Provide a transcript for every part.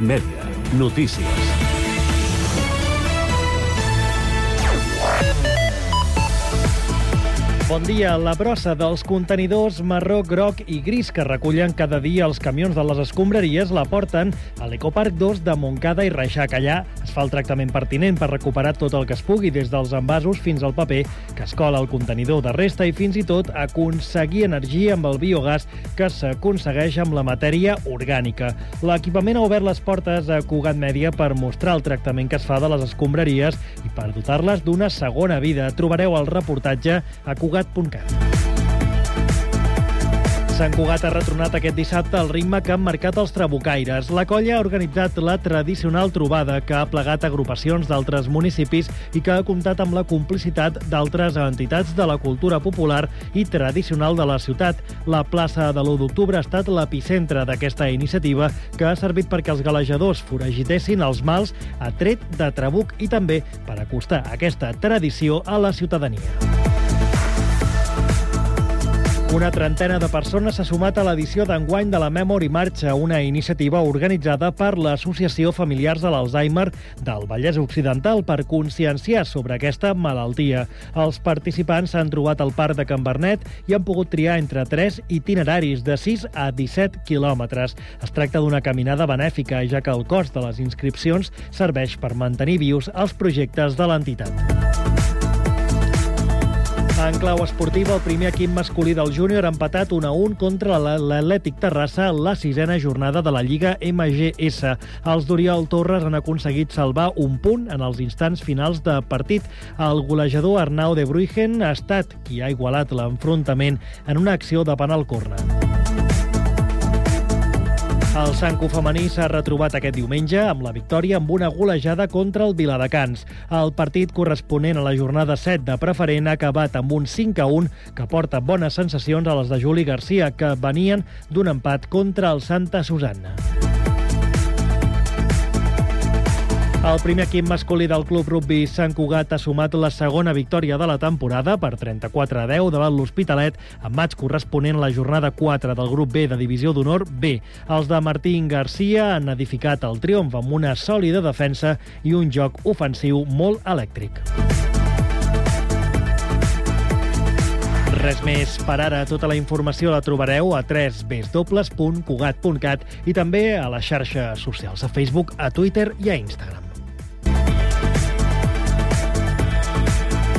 Mèdia. Notícies. Bon dia. La brossa dels contenidors marró, groc i gris que recullen cada dia els camions de les escombraries la porten a l'Ecoparc 2 de Montcada i Reixac. Allà es fa el tractament pertinent per recuperar tot el que es pugui, des dels envasos fins al paper que es cola al contenidor de resta i fins i tot aconseguir energia amb el biogàs que s'aconsegueix amb la matèria orgànica. L'equipament ha obert les portes a Cugat Mèdia per mostrar el tractament que es fa de les escombraries i per dotar-les d'una segona vida. Trobareu el reportatge a Cugat cugat.cat. Sant Cugat ha retornat aquest dissabte al ritme que han marcat els trabucaires. La colla ha organitzat la tradicional trobada que ha plegat agrupacions d'altres municipis i que ha comptat amb la complicitat d'altres entitats de la cultura popular i tradicional de la ciutat. La plaça de l'1 d'octubre ha estat l'epicentre d'aquesta iniciativa que ha servit perquè els galejadors foragitessin els mals a tret de trabuc i també per acostar aquesta tradició a la ciutadania. Una trentena de persones s'ha sumat a l'edició d'enguany de la Memory Marcha, una iniciativa organitzada per l'Associació Familiars de l'Alzheimer del Vallès Occidental per conscienciar sobre aquesta malaltia. Els participants s'han trobat al Parc de Can Bernet i han pogut triar entre tres itineraris de 6 a 17 quilòmetres. Es tracta d'una caminada benèfica, ja que el cost de les inscripcions serveix per mantenir vius els projectes de l'entitat. En clau esportiva, el primer equip masculí del júnior ha empatat 1 a 1 contra l'Atlètic Terrassa la sisena jornada de la Lliga MGS. Els d'Oriol Torres han aconseguit salvar un punt en els instants finals de partit. El golejador Arnau de Bruygen ha estat qui ha igualat l'enfrontament en una acció de penal corna. El Sanco femení s'ha retrobat aquest diumenge amb la victòria amb una golejada contra el Viladecans. El partit corresponent a la jornada 7 de preferent ha acabat amb un 5 a 1 que porta bones sensacions a les de Juli Garcia, que venien d'un empat contra el Santa Susanna. El primer equip masculí del club rugby Sant Cugat ha sumat la segona victòria de la temporada per 34 a 10 davant l'Hospitalet amb maig corresponent a la jornada 4 del grup B de Divisió d'Honor B. Els de Martín Garcia han edificat el triomf amb una sòlida defensa i un joc ofensiu molt elèctric. Res més per ara. Tota la informació la trobareu a www.cugat.cat i també a les xarxes socials, a Facebook, a Twitter i a Instagram.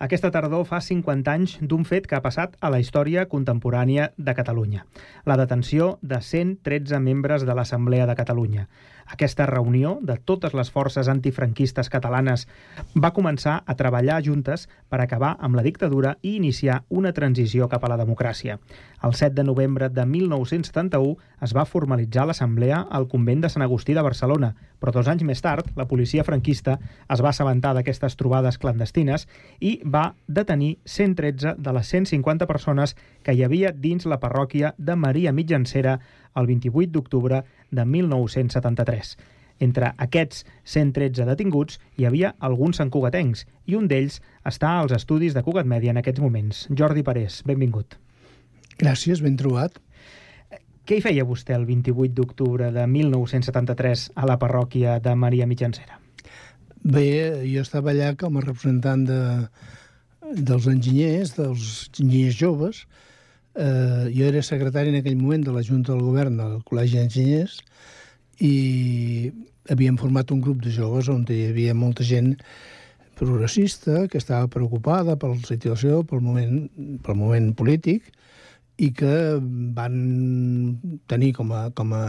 Aquesta tardor fa 50 anys d'un fet que ha passat a la història contemporània de Catalunya. La detenció de 113 membres de l'Assemblea de Catalunya. Aquesta reunió de totes les forces antifranquistes catalanes va començar a treballar juntes per acabar amb la dictadura i iniciar una transició cap a la democràcia. El 7 de novembre de 1971 es va formalitzar l'assemblea al convent de Sant Agustí de Barcelona, però dos anys més tard la policia franquista es va assabentar d'aquestes trobades clandestines i va detenir 113 de les 150 persones que hi havia dins la parròquia de Maria Mitjancera el 28 d'octubre de 1973. Entre aquests 113 detinguts hi havia alguns sancugatencs i un d'ells està als estudis de Cugat Mèdia en aquests moments. Jordi Parés, benvingut. Gràcies, ben trobat. Què hi feia vostè el 28 d'octubre de 1973 a la parròquia de Maria Mitjancera? Bé, jo estava allà com a representant de, dels enginyers, dels enginyers joves. Eh, jo era secretari en aquell moment de la Junta del Govern del Col·legi d'Enginyers i havíem format un grup de joves on hi havia molta gent progressista que estava preocupada per la situació, pel moment, pel moment polític, i que van tenir com a, com a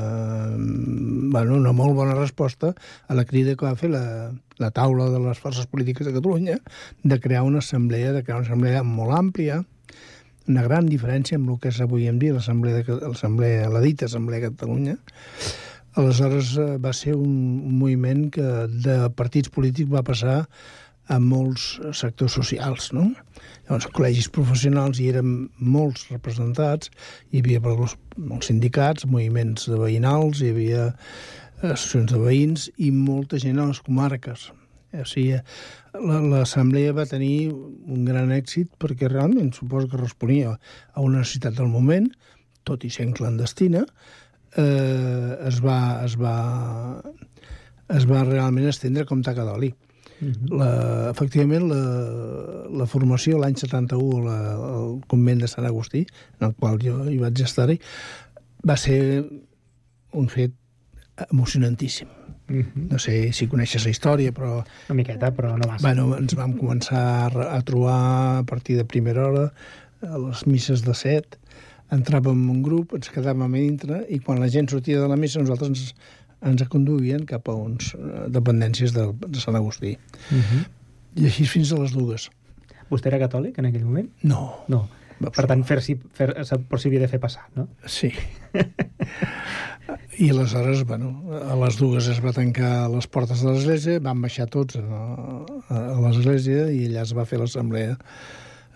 bueno, una molt bona resposta a la crida que va fer la, la taula de les forces polítiques de Catalunya de crear una assemblea, de crear una assemblea molt àmplia, una gran diferència amb el que és avui en dia l'assemblea, la dita Assemblea de Catalunya, Aleshores eh, va ser un, un moviment que de partits polítics va passar a molts sectors socials, no? Llavors, col·legis professionals hi eren molts representats, hi havia molts sindicats, moviments de veïnals, hi havia associacions de veïns i molta gent a les comarques. O sigui, l'assemblea va tenir un gran èxit perquè realment suposo que responia a una necessitat del moment, tot i sent clandestina, eh, es, va, es, va, es va realment estendre com taca d'oli. Uh mhm. -huh. la, efectivament, la, la formació l'any 71 la, al convent de Sant Agustí, en el qual jo hi vaig estar-hi, va ser un fet emocionantíssim. Uh mhm. -huh. No sé si coneixes la història, però... Una miqueta, però no massa. Bueno, ens vam començar a trobar a partir de primera hora a les misses de set, entràvem en un grup, ens quedàvem a dintre, i quan la gent sortia de la missa nosaltres ens, ens conduïen cap a uns eh, dependències de, de Sant Agustí. Uh mhm. -huh. I així fins a les dues. Vostè era catòlic en aquell moment? No. No. Per tant, fer-s'hi fer, per s'hi havia de fer passar, no? Sí. I aleshores, bueno, a les dues es va tancar les portes de l'església, van baixar tots a, a l'església i allà es va fer l'assemblea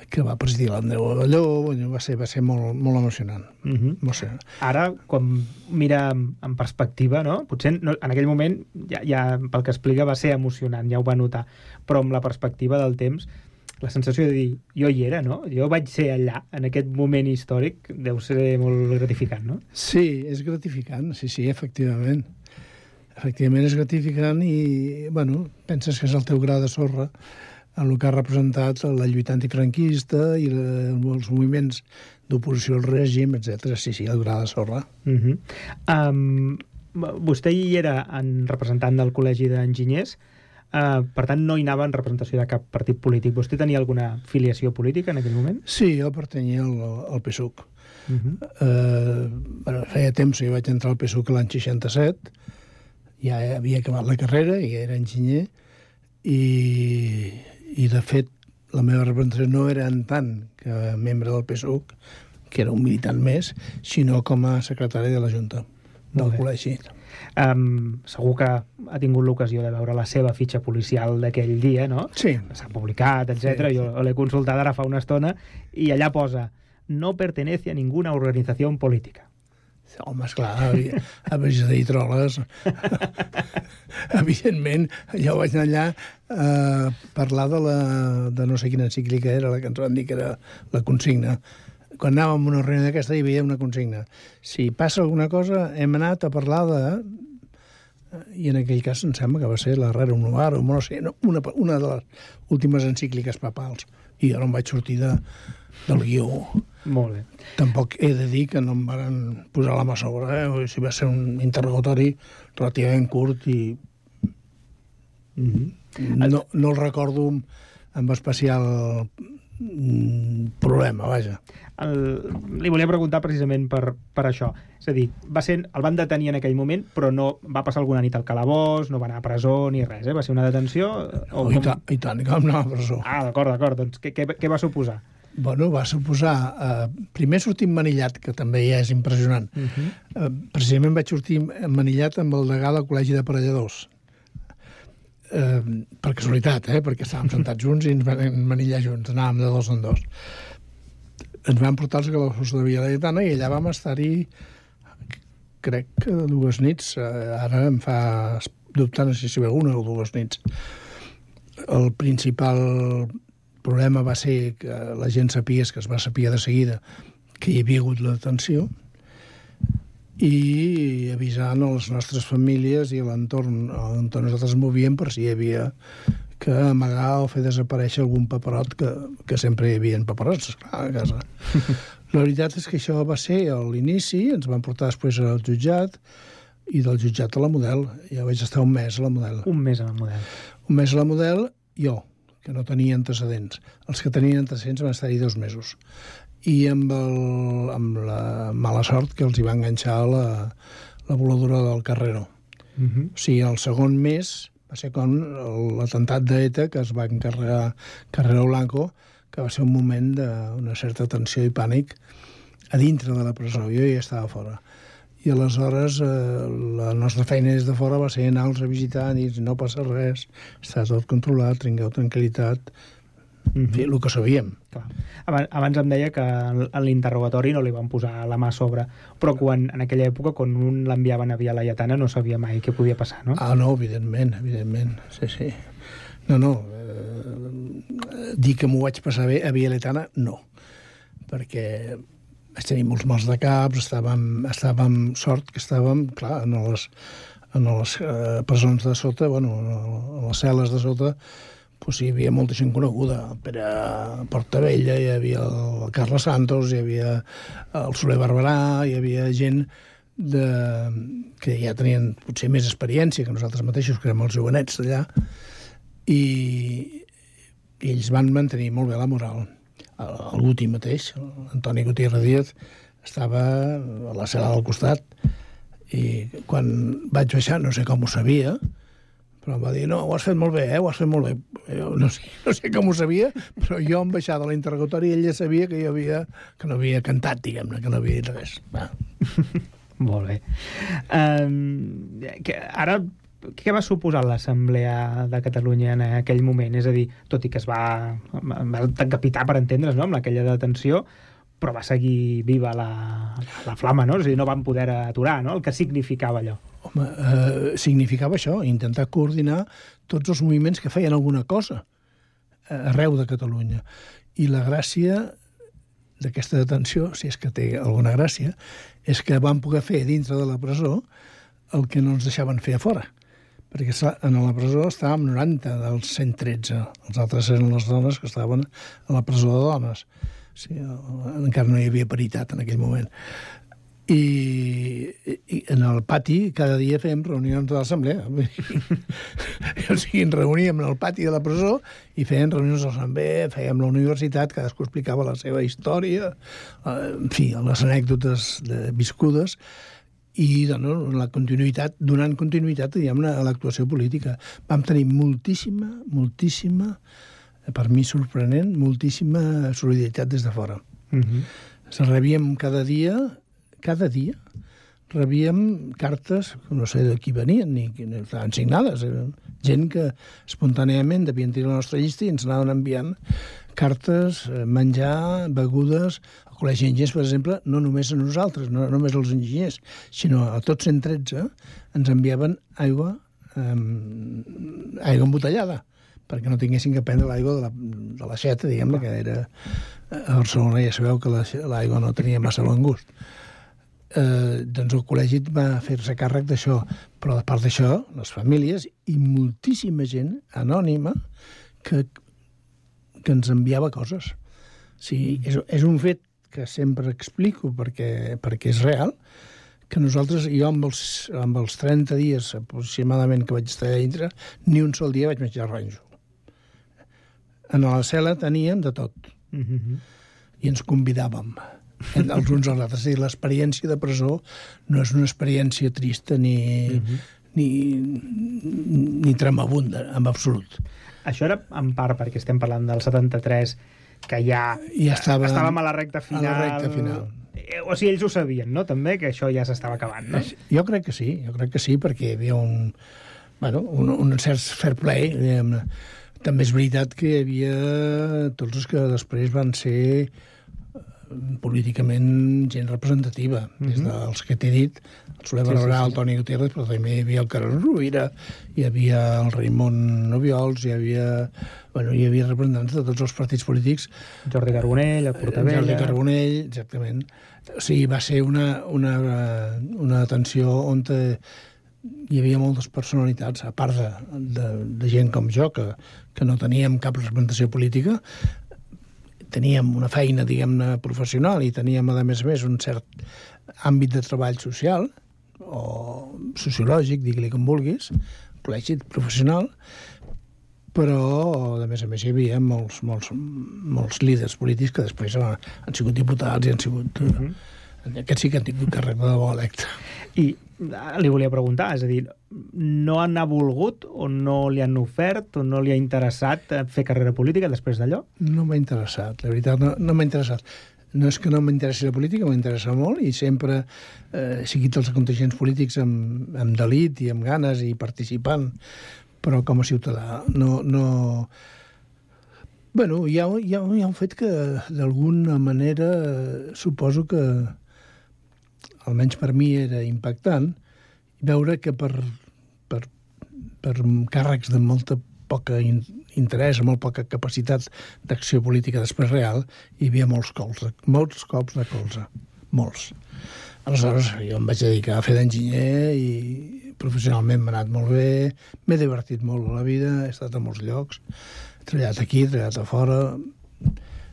que va presidir l'Andreu Avelló, bueno, va ser, va ser molt, molt emocionant. Uh. -huh. no sé. Ara, quan mira en perspectiva, no? potser no, en aquell moment, ja, ja pel que explica, va ser emocionant, ja ho va notar, però amb la perspectiva del temps, la sensació de dir, jo hi era, no? Jo vaig ser allà, en aquest moment històric, deu ser molt gratificant, no? Sí, és gratificant, sí, sí, efectivament. Efectivament és gratificant i, bueno, penses que és el teu gra de sorra en el que ha representat la lluita antifranquista i els moviments d'oposició al règim, etc. Sí, sí, el gra de sorra. Uh -huh. um, vostè hi era en representant del Col·legi d'Enginyers, Uh, per tant, no hi anava en representació de cap partit polític. Vostè tenia alguna filiació política en aquell moment? Sí, jo pertanyia al, al PSUC. Uh -huh. uh, bueno, feia temps que jo vaig entrar al PSUC l'any 67, ja havia acabat la carrera i era enginyer, i, i de fet la meva representació no era en tant que membre del PSUC, que era un militant més, sinó com a secretari de la Junta del col·legi. Um, segur que ha tingut l'ocasió de veure la seva fitxa policial d'aquell dia, no? Sí. S'ha publicat, etc. Sí, sí. Jo l'he consultat ara fa una estona i allà posa no pertenece a ninguna organizació política. Home, esclar, a, a de Troles, evidentment, jo vaig anar allà a eh, parlar de, la, de no sé quina encíclica era, la que ens van dir que era la consigna. Quan anàvem a una reunió d'aquesta hi havia una consigna. Si passa alguna cosa, hem anat a parlar de... I en aquell cas em sembla que va ser la Unuar, o no sé, no, una, una de les últimes encícliques papals. I jo no em vaig sortir de, del guió molt bé. Tampoc he de dir que no em van posar la mà sobre, eh? O sigui, va ser un interrogatori relativament curt i mm -hmm. no, no el recordo amb especial problema, vaja. El, li volia preguntar precisament per, per això. És a dir, va ser, el van detenir en aquell moment, però no va passar alguna nit al calabós, no va anar a presó ni res, eh? Va ser una detenció... O, oh, i, ta, I tant, que vam anar a presó. Ah, d'acord, d'acord. Doncs què, què, què va suposar? Bueno, va suposar... Eh, primer sortir manillat, que també ja és impressionant. Uh -huh. eh, precisament vaig sortir manillat amb el degà del Col·legi d'Aparelladors. Eh, per casualitat, eh? perquè estàvem sentats junts i ens van manillar junts, anàvem de dos en dos. Ens van portar als galossos de Via Laietana i allà vam estar-hi crec que dues nits. Eh, ara em fa dubtar no sé si una o dues nits. El principal problema va ser que la gent sapia, que es va saber de seguida, que hi havia hagut la detenció i avisant a les nostres famílies i a l'entorn on nosaltres movíem per si hi havia que amagar o fer desaparèixer algun paperot que, que sempre hi havia paperots, a casa. la veritat és que això va ser a l'inici, ens van portar després al jutjat, i del jutjat a la Model. Ja vaig estar un mes a la Model. Un mes a la Model. Un mes a la Model, jo, que no tenia antecedents. Els que tenien antecedents van estar-hi dos mesos. I amb, el, amb la mala sort que els hi va enganxar la, la voladura del Carrero. Uh mhm. -huh. O sigui, el segon mes va ser com l'atemptat d'ETA que es va encarregar Carrero Blanco, que va ser un moment d'una certa tensió i pànic a dintre de la presó. Jo ja estava fora. i aleshores eh, la nostra feina des de fora va ser anar-los a visitar i dir no passa res, està tot controlat, tingueu tranquil·litat, en fi, el que sabíem. Clar. Abans, abans em deia que en l'interrogatori no li van posar la mà a sobre, però quan, en aquella època, quan un l'enviaven a Via Laietana, no sabia mai què podia passar, no? Ah, no, evidentment, evidentment, sí, sí. No, no, eh, dir que m'ho vaig passar bé a Via Laietana, no, perquè vaig tenir molts mals de caps, estàvem, estàvem sort que estàvem, clar, en les, en les eh, presons de sota, bueno, en les cel·les de sota, pues, hi havia molta gent coneguda. El Pere Portavella, hi havia el Carles Santos, hi havia el Soler Barberà, hi havia gent de, que ja tenien potser més experiència que nosaltres mateixos, que érem els jovenets d'allà, i, i ells van mantenir molt bé la moral. Guti mateix, Antoni Gutiérrez Díaz, estava a la cel·la del costat, i quan vaig baixar, no sé com ho sabia, però em va dir, no, ho has fet molt bé, eh? ho has fet molt bé. Jo no sé, no sé com ho sabia, però jo em baixar de l'interrogatori i ell ja sabia que jo havia, que no havia cantat, diguem-ne, que no havia dit res. Va. Molt bé. Um, que, ara, què va suposar l'Assemblea de Catalunya en aquell moment? És a dir, tot i que es va, va decapitar, per entendre's, no?, amb aquella detenció, però va seguir viva la, la flama, no? És a dir, no van poder aturar, no?, el que significava allò. Home, eh, significava això, intentar coordinar tots els moviments que feien alguna cosa eh, arreu de Catalunya. I la gràcia d'aquesta detenció, si és que té alguna gràcia, és que van poder fer dintre de la presó el que no ens deixaven fer a fora. Perquè en la presó estàvem 90 dels 113. Els altres eren les dones que estaven a la presó de dones. Sí, encara no hi havia paritat en aquell moment. I, i en el pati cada dia fèiem reunions de l'assemblea. o sigui, ens reuníem en el pati de la presó i fèiem reunions de l'assemblea, fèiem la universitat, cadascú explicava la seva història, eh, en fi, les anècdotes de viscudes, i doncs, la continuïtat, donant continuïtat diguem a l'actuació política. Vam tenir moltíssima, moltíssima, per mi sorprenent, moltíssima solidaritat des de fora. Uh -huh. Se rebíem cada dia cada dia rebíem cartes, no sé de qui venien, ni que estaven signades, eren gent que espontàniament devien tenir la nostra llista i ens anaven enviant cartes, eh, menjar, begudes, al Col·legi d'Enginyers, per exemple, no només a nosaltres, no només als enginyers, sinó a tots 113 ens enviaven aigua, eh, aigua embotellada perquè no tinguessin que prendre l'aigua de, la, de la xeta, diguem-ne, que era... A Barcelona ja sabeu que l'aigua no tenia massa bon gust eh, doncs el col·legi va fer-se càrrec d'això, però a part d'això, les famílies i moltíssima gent anònima que, que ens enviava coses. Sí, és, és un fet que sempre explico perquè, perquè és real, que nosaltres, jo amb els, amb els 30 dies aproximadament que vaig estar allà dintre, ni un sol dia vaig menjar ranxo. En la cel·la teníem de tot. Uh -huh. I ens convidàvem els uns als altres. És l'experiència de presó no és una experiència trista ni, uh -huh. ni, ni tremabunda, en absolut. Això era en part perquè estem parlant del 73, que ja, ja estava, estàvem a la recta final. A la recta final. Eh, o sigui, ells ho sabien, no?, també, que això ja s'estava acabant, no? Jo crec que sí, jo crec que sí, perquè hi havia un, bueno, un, un cert fair play, diguem També és veritat que hi havia tots els que després van ser políticament gent representativa, mm -hmm. des dels que t'he dit, el Soler Barberà, sí, sí, sí. el Toni Gutiérrez, però també hi havia el Carles Rovira, hi havia el Raimon Noviols, hi havia, bueno, hi havia representants de tots els partits polítics. Jordi Carbonell, el Portavella... Jordi Carbonell, exactament. O sigui, va ser una, una, una atenció on te, hi havia moltes personalitats, a part de, de, de gent com jo, que, que no teníem cap representació política, teníem una feina, diguem-ne, professional i teníem, a més a més, un cert àmbit de treball social o sociològic, digue-li com vulguis, col·legi professional, però, a més a més, hi havia molts, molts, molts líders polítics que després han, han sigut diputats i han sigut... Uh -huh. Aquests sí que han tingut càrrec de bo electe. I li volia preguntar, és a dir, no han volgut o no li han ofert o no li ha interessat fer carrera política després d'allò? No m'ha interessat, la veritat, no, no m'ha interessat. no és que no m'interessi la política, m'interessa molt i sempre eh, he seguit els contingents polítics amb, amb delit i amb ganes i participant, però com a ciutadà no... no... Bueno, hi ha, hi, ha, hi ha un fet que d'alguna manera eh, suposo que almenys per mi era impactant veure que per, per, per càrrecs de molta poca in, interès, molt poca capacitat d'acció política després real, hi havia molts cops, molts cops de colze. Molts. Aleshores, jo em vaig dedicar a fer d'enginyer i professionalment m'ha anat molt bé, m'he divertit molt a la vida, he estat a molts llocs, he treballat aquí, he treballat a fora...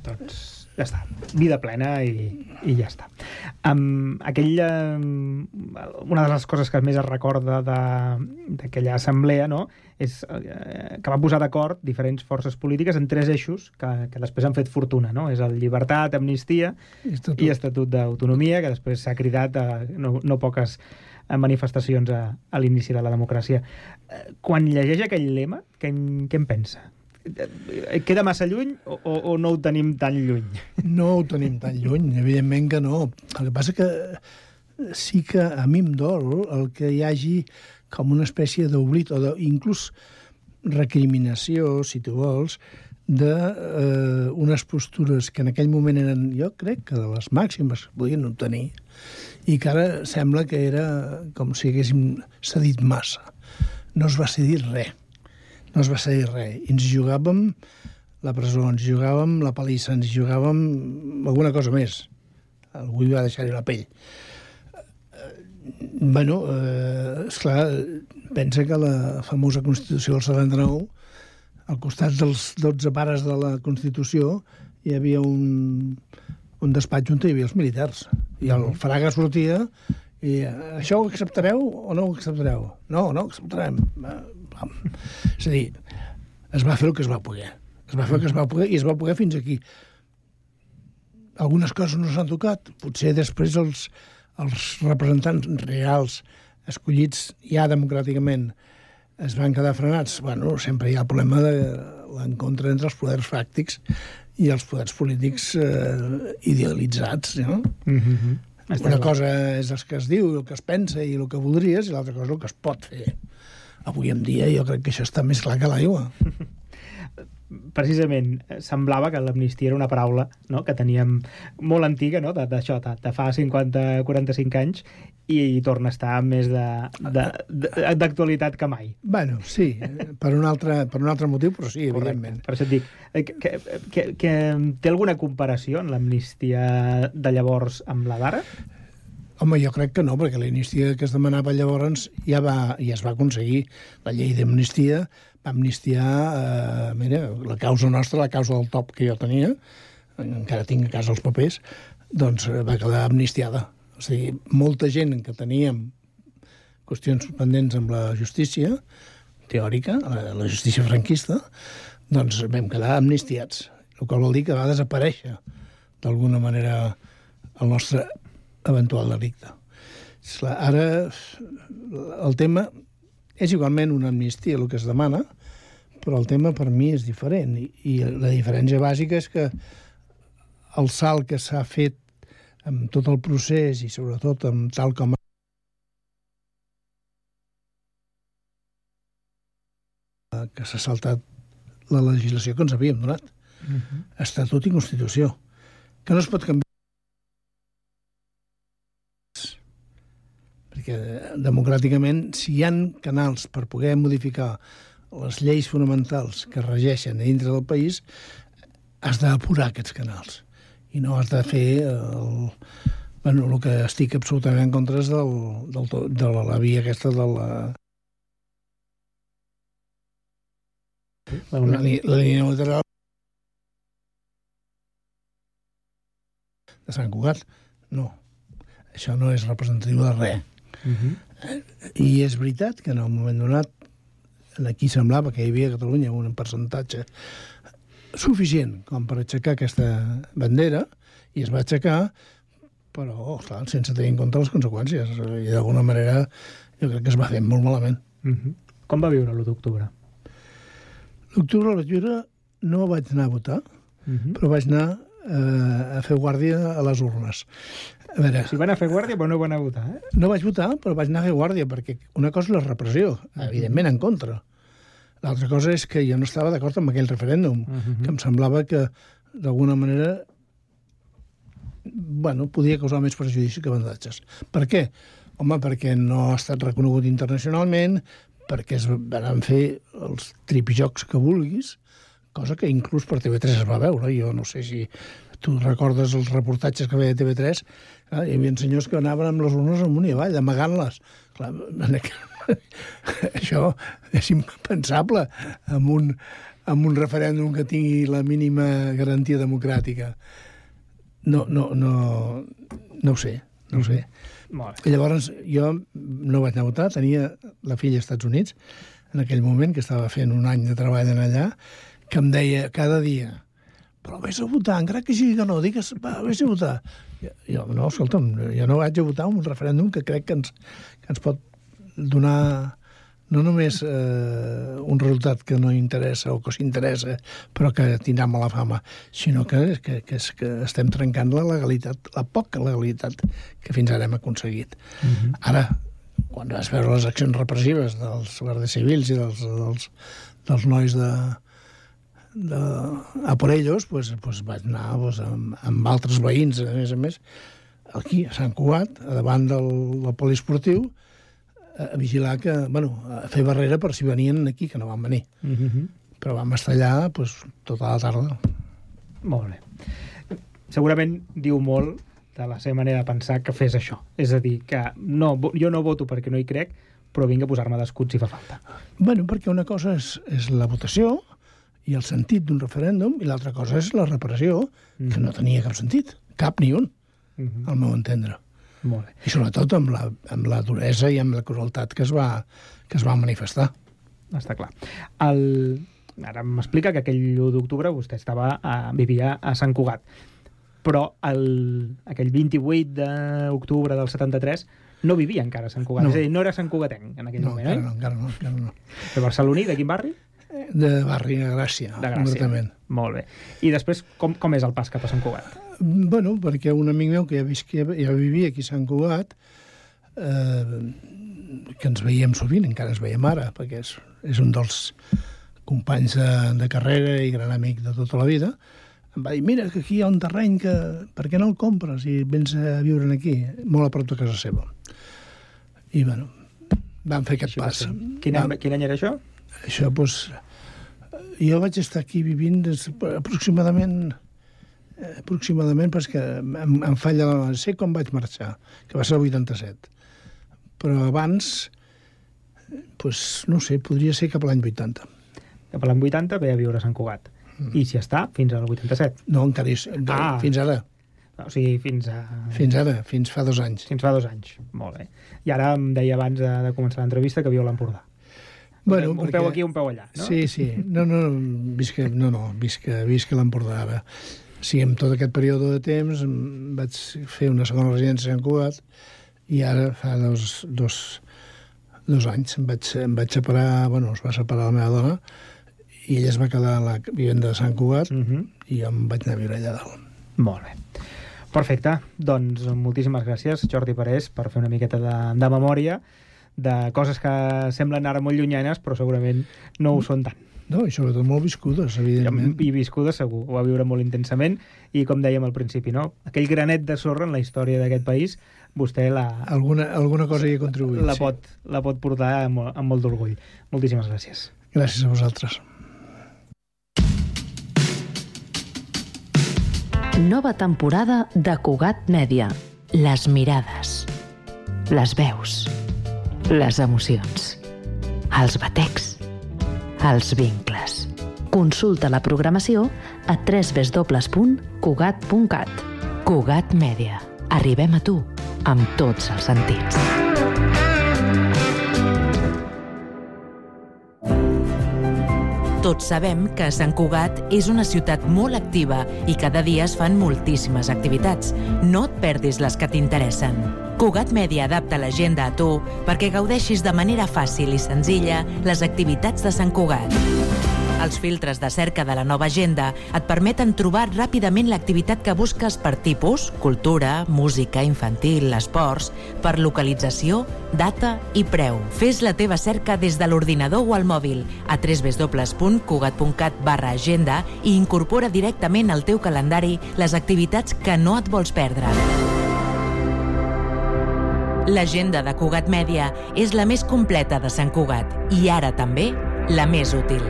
Doncs ja està, vida plena i, i ja està. Um, aquell, um, una de les coses que més es recorda d'aquella assemblea no? és uh, que va posar d'acord diferents forces polítiques en tres eixos que, que després han fet fortuna. No? És el llibertat, amnistia Estatut. i estatut d'autonomia, que després s'ha cridat a no, no poques manifestacions a, a l'inici de la democràcia. Eh, Quan llegeix aquell lema, què, què en pensa? Eh, Queda massa lluny o, o, no ho tenim tan lluny? No ho tenim tan lluny, evidentment que no. El que passa que sí que a mi em dol el que hi hagi com una espècie d'oblit o de, inclús recriminació, si tu vols, de eh, unes postures que en aquell moment eren, jo crec que de les màximes que podien obtenir i que ara sembla que era com si haguéssim cedit massa. No es va cedir res. No es va cedir res. I ens jugàvem la presó, ens jugàvem la palissa, ens jugàvem alguna cosa més. Algú hi va deixar-hi la pell. Eh, Bueno, eh, esclar, pensa que la famosa Constitució del 79, al costat dels 12 pares de la Constitució, hi havia un, un despatx on hi havia els militars. I el Fraga sortia i eh, això ho acceptareu o no ho acceptareu? No, no ho acceptarem. Va. És a dir, es va fer el que es va poder. Es va fer el que es va poder i es va poder fins aquí. Algunes coses no s'han tocat. Potser després els, els representants reals escollits ja democràticament es van quedar frenats. Bueno, sempre hi ha el problema de l'encontre entre els poders fàctics i els poders polítics eh, idealitzats, no? Mm -hmm. Una cosa és el que es diu, el que es pensa i el que voldries, i l'altra cosa és el que es pot fer. Avui en dia jo crec que això està més clar que l'aigua. precisament eh, semblava que l'amnistia era una paraula no? que teníem molt antiga, no? d'això, de, de fa 50-45 anys, i, i torna a estar més de- de- de- d'actualitat que mai. Bueno, sí, per un altre, per un altre motiu, però sí, evidentment. Per això et dic, eh, que, que, que, que té alguna comparació en l'amnistia de llavors amb la d'ara? Home, jo crec que no, perquè l'amnistia que es demanava llavors ja, va, ja es va aconseguir. La llei d'amnistia va amnistiar, eh, mira, la causa nostra, la causa del top que jo tenia, encara tinc a casa els papers, doncs eh, va quedar amnistiada. O sigui, molta gent que teníem qüestions pendents amb la justícia teòrica, la, la justícia franquista, doncs vam quedar amnistiats, el qual vol dir que va desaparèixer d'alguna manera el nostre eventual delicte. Ara el tema és igualment una amnistia el que es demana, però el tema per mi és diferent i, i la diferència bàsica és que el salt que s'ha fet amb tot el procés i sobretot amb tal com que s'ha saltat la legislació que ens havíem donat. Uh -huh. Estatut i Constitució. Que no es pot canviar perquè democràticament, si hi han canals per poder modificar les lleis fonamentals que regeixen dintre del país, has d'apurar aquests canals. I no has de fer el... Bueno, el que estic absolutament en contra és del, del, de la, la via aquesta de la, la, li- la línia lateral de Sant Cugat. No. Això no és representatiu de res. Uh -huh. I és veritat que en un moment donat aquí semblava que hi havia a Catalunya un percentatge suficient com per aixecar aquesta bandera i es va aixecar però, clar, sense tenir en compte les conseqüències i d'alguna manera jo crec que es va fer molt malament. Uh -huh. Com va viure l'1 d'octubre? L'octubre vaig viure, no vaig anar a votar, Uh -huh. però vaig anar eh, a fer guàrdia a les urnes. A veure, Si van a fer guàrdia, però no van a votar, eh? no vaig votar, però vaig anar a fer guàrdia, perquè una cosa és la repressió, evidentment en contra. L'altra cosa és que jo no estava d'acord amb aquell referèndum, que em semblava que, d'alguna manera, bueno, podia causar més perjudici que avantatges. Per què? Home, perquè no ha estat reconegut internacionalment, perquè es van fer els tripijocs que vulguis, cosa que inclús per TV3 es va veure. Jo no sé si tu recordes els reportatges que veia TV3, clar, hi havia senyors que anaven amb les urnes amunt i avall, amagant-les. Això és impensable amb un, amb un referèndum que tingui la mínima garantia democràtica. No, no, no, no ho sé, no ho sé. Molt bé. I llavors jo no vaig anar a votar, tenia la filla als Estats Units, en aquell moment, que estava fent un any de treball en allà, que em deia cada dia però vés a votar, encara que sigui que no, digues, va, vés a votar. Jo, no, escolta'm, jo no vaig a votar un referèndum que crec que ens, que ens pot donar no només eh, un resultat que no interessa o que s'interessa, però que tindrà mala fama, sinó que, que, que, és, que estem trencant la legalitat, la poca legalitat que fins ara hem aconseguit. Mm -hmm. Ara, quan vas veure les accions repressives dels guàrdies civils i dels, dels, dels nois de, de, a por ellos, pues, pues vaig anar pues, amb, amb altres veïns, a més a més, aquí, a Sant Cugat, a davant del, del poliesportiu, a vigilar que, bueno, a fer barrera per si venien aquí, que no van venir. Mm -hmm. Però vam estar allà pues, tota la tarda. Molt bé. Segurament diu molt de la seva manera de pensar que fes això. És a dir, que no, jo no voto perquè no hi crec, però vinc a posar-me d'escut si fa falta. bueno, perquè una cosa és, és la votació i el sentit d'un referèndum, i l'altra cosa és la repressió, que no tenia cap sentit, cap ni un, Mm -hmm. al meu entendre. Molt bé. I sobretot amb la, amb la duresa i amb la crueltat que es va, que es va manifestar. Està clar. El... Ara m'explica que aquell 1 d'octubre vostè estava a, vivia a Sant Cugat. Però el, aquell 28 d'octubre del 73 no vivia encara a Sant Cugat. No. És a dir, no era Sant Cugatenc en aquell No, moment, eh? no, encara no, encara no. De Barceloní, de quin barri? De barri de Gràcia, De Gràcia. concretament. Molt bé. I després, com, com és el pas cap a Sant Cugat? Bueno, perquè un amic meu que ja, visquia, ja vivia aquí a Sant Cugat, eh, que ens veiem sovint, encara ens veiem ara, perquè és, és un dels companys de, de carrera i gran amic de tota la vida, em va dir, mira, que aquí hi ha un terreny que... Per què no el compres i vens a viure aquí, molt a prop de casa seva? I, bueno, vam fer aquest Així pas. Quin, any, quin any era això? Això, doncs, jo vaig estar aquí vivint des, aproximadament eh, aproximadament perquè em, em falla la... sé com vaig marxar, que va ser el 87. Però abans, doncs, no sé, podria ser cap a l'any 80. Cap a l'any 80 ve a viure a Sant Cugat. Mm. I si està, fins al 87. No, encara és, Ah. fins ara, O sigui, fins a... fins ara, fins fa dos anys. Fins fa dos anys. Molt bé. I ara em deia abans de, de començar l'entrevista que viu a l'Empordà. Bueno, un peu aquí, un peu allà, no? Sí, sí. No, no, visc, no, no, visc, visc a l'Empordà ara. Sí, en tot aquest període de temps em vaig fer una segona residència a Sant Cugat i ara fa dos, dos, dos anys em vaig, em vaig separar, bueno, es va separar la meva dona i ella es va quedar a la vivenda de Sant Cugat Mm -hmm. i jo em vaig anar a viure allà dalt. Molt bé. Perfecte. Doncs moltíssimes gràcies, Jordi Parés, per fer una miqueta de, de memòria de coses que semblen ara molt llunyanes, però segurament no ho són tant. No, i sobretot molt viscudes, evidentment. I viscuda segur, ho va viure molt intensament i com dèiem al principi, no? aquell granet de sorra en la història d'aquest país vostè la, Alguna, alguna cosa hi he contribuït, la, sí. pot, la pot portar amb, amb molt d'orgull. Moltíssimes gràcies. Gràcies a vosaltres. Nova temporada de Cugat Mèdia. Les mirades. Les veus. Les emocions. Els batecs. Els vincles. Consulta la programació a www.cugat.cat. Cugat Mèdia. Arribem a tu amb tots els sentits. Tots sabem que Sant Cugat és una ciutat molt activa i cada dia es fan moltíssimes activitats. No et perdis les que t'interessen. Cugat Mèdia adapta l'agenda a tu perquè gaudeixis de manera fàcil i senzilla les activitats de Sant Cugat. Els filtres de cerca de la nova agenda et permeten trobar ràpidament l'activitat que busques per tipus, cultura, música, infantil, esports, per localització, data i preu. Fes la teva cerca des de l'ordinador o al mòbil a www.cugat.cat barra agenda i incorpora directament al teu calendari les activitats que no et vols perdre. L'agenda de Cugat Mèdia és la més completa de Sant Cugat i ara també la més útil.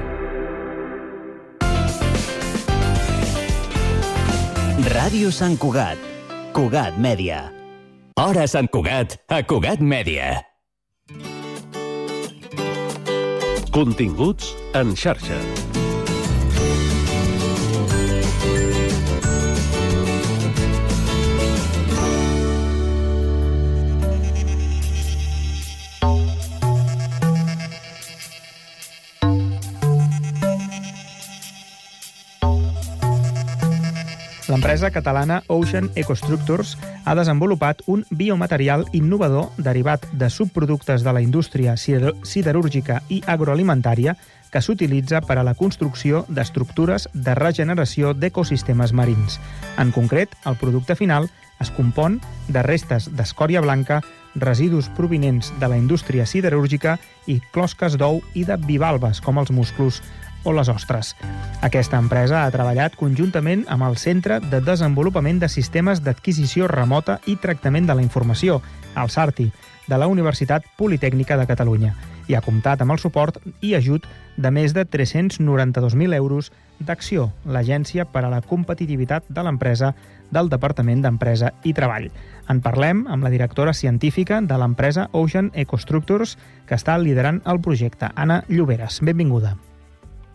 Ràdio Sant Cugat. Cugat Mèdia. Hora Sant Cugat, a Cugat Mèdia. Continguts en xarxa. L'empresa catalana Ocean Ecostructures ha desenvolupat un biomaterial innovador derivat de subproductes de la indústria sider- siderúrgica i agroalimentària que s'utilitza per a la construcció d'estructures de regeneració d'ecosistemes marins. En concret, el producte final es compon de restes d'escòria blanca, residus provinents de la indústria siderúrgica i closques d'ou i de bivalves, com els musclos o les ostres. Aquesta empresa ha treballat conjuntament amb el Centre de Desenvolupament de Sistemes d'Adquisició Remota i Tractament de la Informació, el SARTI, de la Universitat Politècnica de Catalunya, i ha comptat amb el suport i ajut de més de 392.000 euros d'Acció, l'Agència per a la Competitivitat de l'Empresa del Departament d'Empresa i Treball. En parlem amb la directora científica de l'empresa Ocean Ecostructures, que està liderant el projecte, Anna Lloberes. Benvinguda.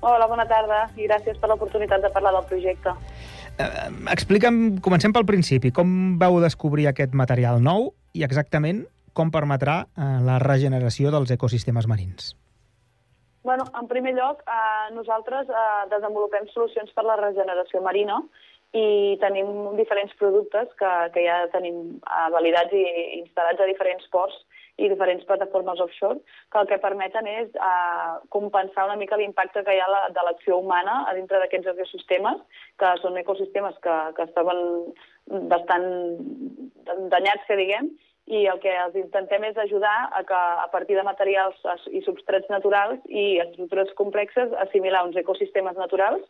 Hola, bona tarda i gràcies per l'oportunitat de parlar del projecte. Eh, explica'm, comencem pel principi, com vau descobrir aquest material nou i exactament com permetrà eh, la regeneració dels ecosistemes marins? Bueno, en primer lloc, eh, nosaltres eh, desenvolupem solucions per la regeneració marina i tenim diferents productes que, que ja tenim eh, validats i instal·lats a diferents ports i diferents plataformes offshore, que el que permeten és eh, compensar una mica l'impacte que hi ha la, de l'acció humana a dintre d'aquests ecosistemes, que són ecosistemes que, que estaven bastant danyats, que diguem, i el que els intentem és ajudar a que a partir de materials i substrats naturals i estructures complexes assimilar uns ecosistemes naturals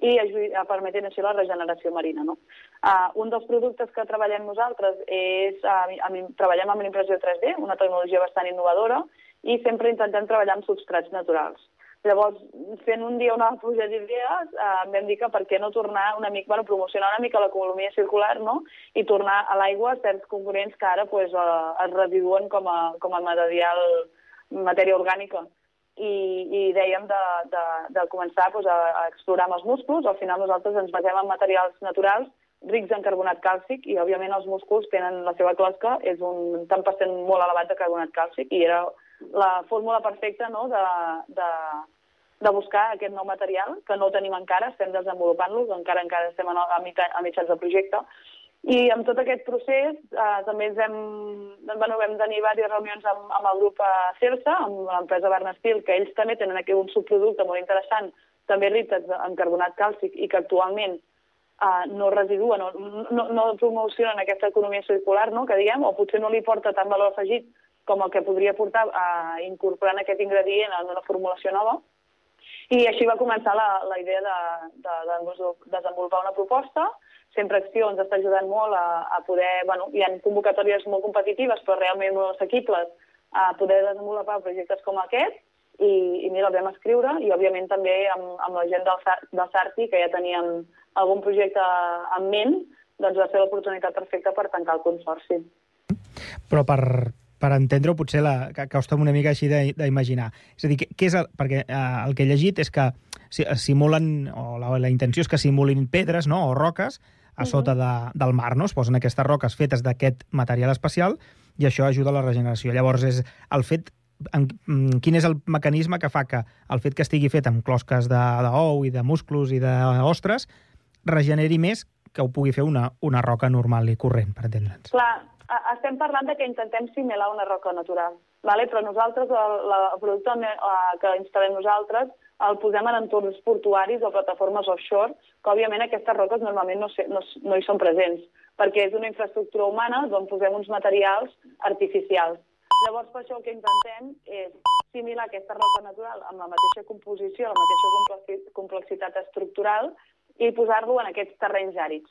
i ajudar, permetent així la regeneració marina. No? Uh, un dels productes que treballem nosaltres és, uh, amb, treballem amb l'impressió 3D, una tecnologia bastant innovadora, i sempre intentem treballar amb substrats naturals. Llavors, fent un dia una pluja d'idees, eh, vam dir que per què no tornar una mica, bueno, promocionar una mica l'economia circular, no?, i tornar a l'aigua certs components que ara pues, eh, es residuen com a, com a material, matèria orgànica. I, i dèiem de, de, de començar pues, a, a explorar amb els músculs. Al final nosaltres ens basem en materials naturals rics en carbonat càlcic i, òbviament, els músculs tenen la seva closca, és un tant per cent molt elevat de carbonat càlcic i era la fórmula perfecta no, de, de, de buscar aquest nou material, que no tenim encara, estem desenvolupant-lo, encara encara estem a, a, mitja, a mitjans de projecte. I amb tot aquest procés eh, també ens hem, bueno, vam tenir diverses reunions amb, amb el grup eh, CERSA, amb l'empresa Bernastil, que ells també tenen aquí un subproducte molt interessant, també ric en carbonat càlcic i que actualment eh, no residuen o no, no promocionen aquesta economia circular, no, que diguem, o potser no li porta tant valor afegit com el que podria portar a incorporant aquest ingredient en una formulació nova. I així va començar la, la idea de, de, de desenvolupar una proposta. Sempre Acció ens està ajudant molt a, a poder... Bueno, hi ha convocatòries molt competitives, però realment molt assequibles, a poder desenvolupar projectes com aquest. I, i mira, el vam escriure, i òbviament també amb, amb la gent del, del SARTI, que ja teníem algun projecte en ment, doncs va ser l'oportunitat perfecta per tancar el consorci. Però per, per entendre-ho potser la, que costa una mica així d'imaginar. És a dir, què, què és el, perquè eh, el que he llegit és que simulen, o la, la intenció és que simulin pedres no, o roques a sota de, del mar, no? Es posen aquestes roques fetes d'aquest material especial i això ajuda a la regeneració. Llavors, és el fet en, quin és el mecanisme que fa que el fet que estigui fet amb closques d'ou i de musclos i d'ostres regeneri més que ho pugui fer una, una roca normal i corrent, per entendre'ns. Clar, estem parlant de que intentem similar una roca natural, vale? però nosaltres, el, el producte que instal·lem nosaltres, el posem en entorns portuaris o plataformes offshore, que òbviament aquestes roques normalment no, no, no hi són presents, perquè és una infraestructura humana d'on posem uns materials artificials. Llavors, per això el que intentem és similar aquesta roca natural amb la mateixa composició, la mateixa complexitat estructural i posar-lo en aquests terrenys àrids.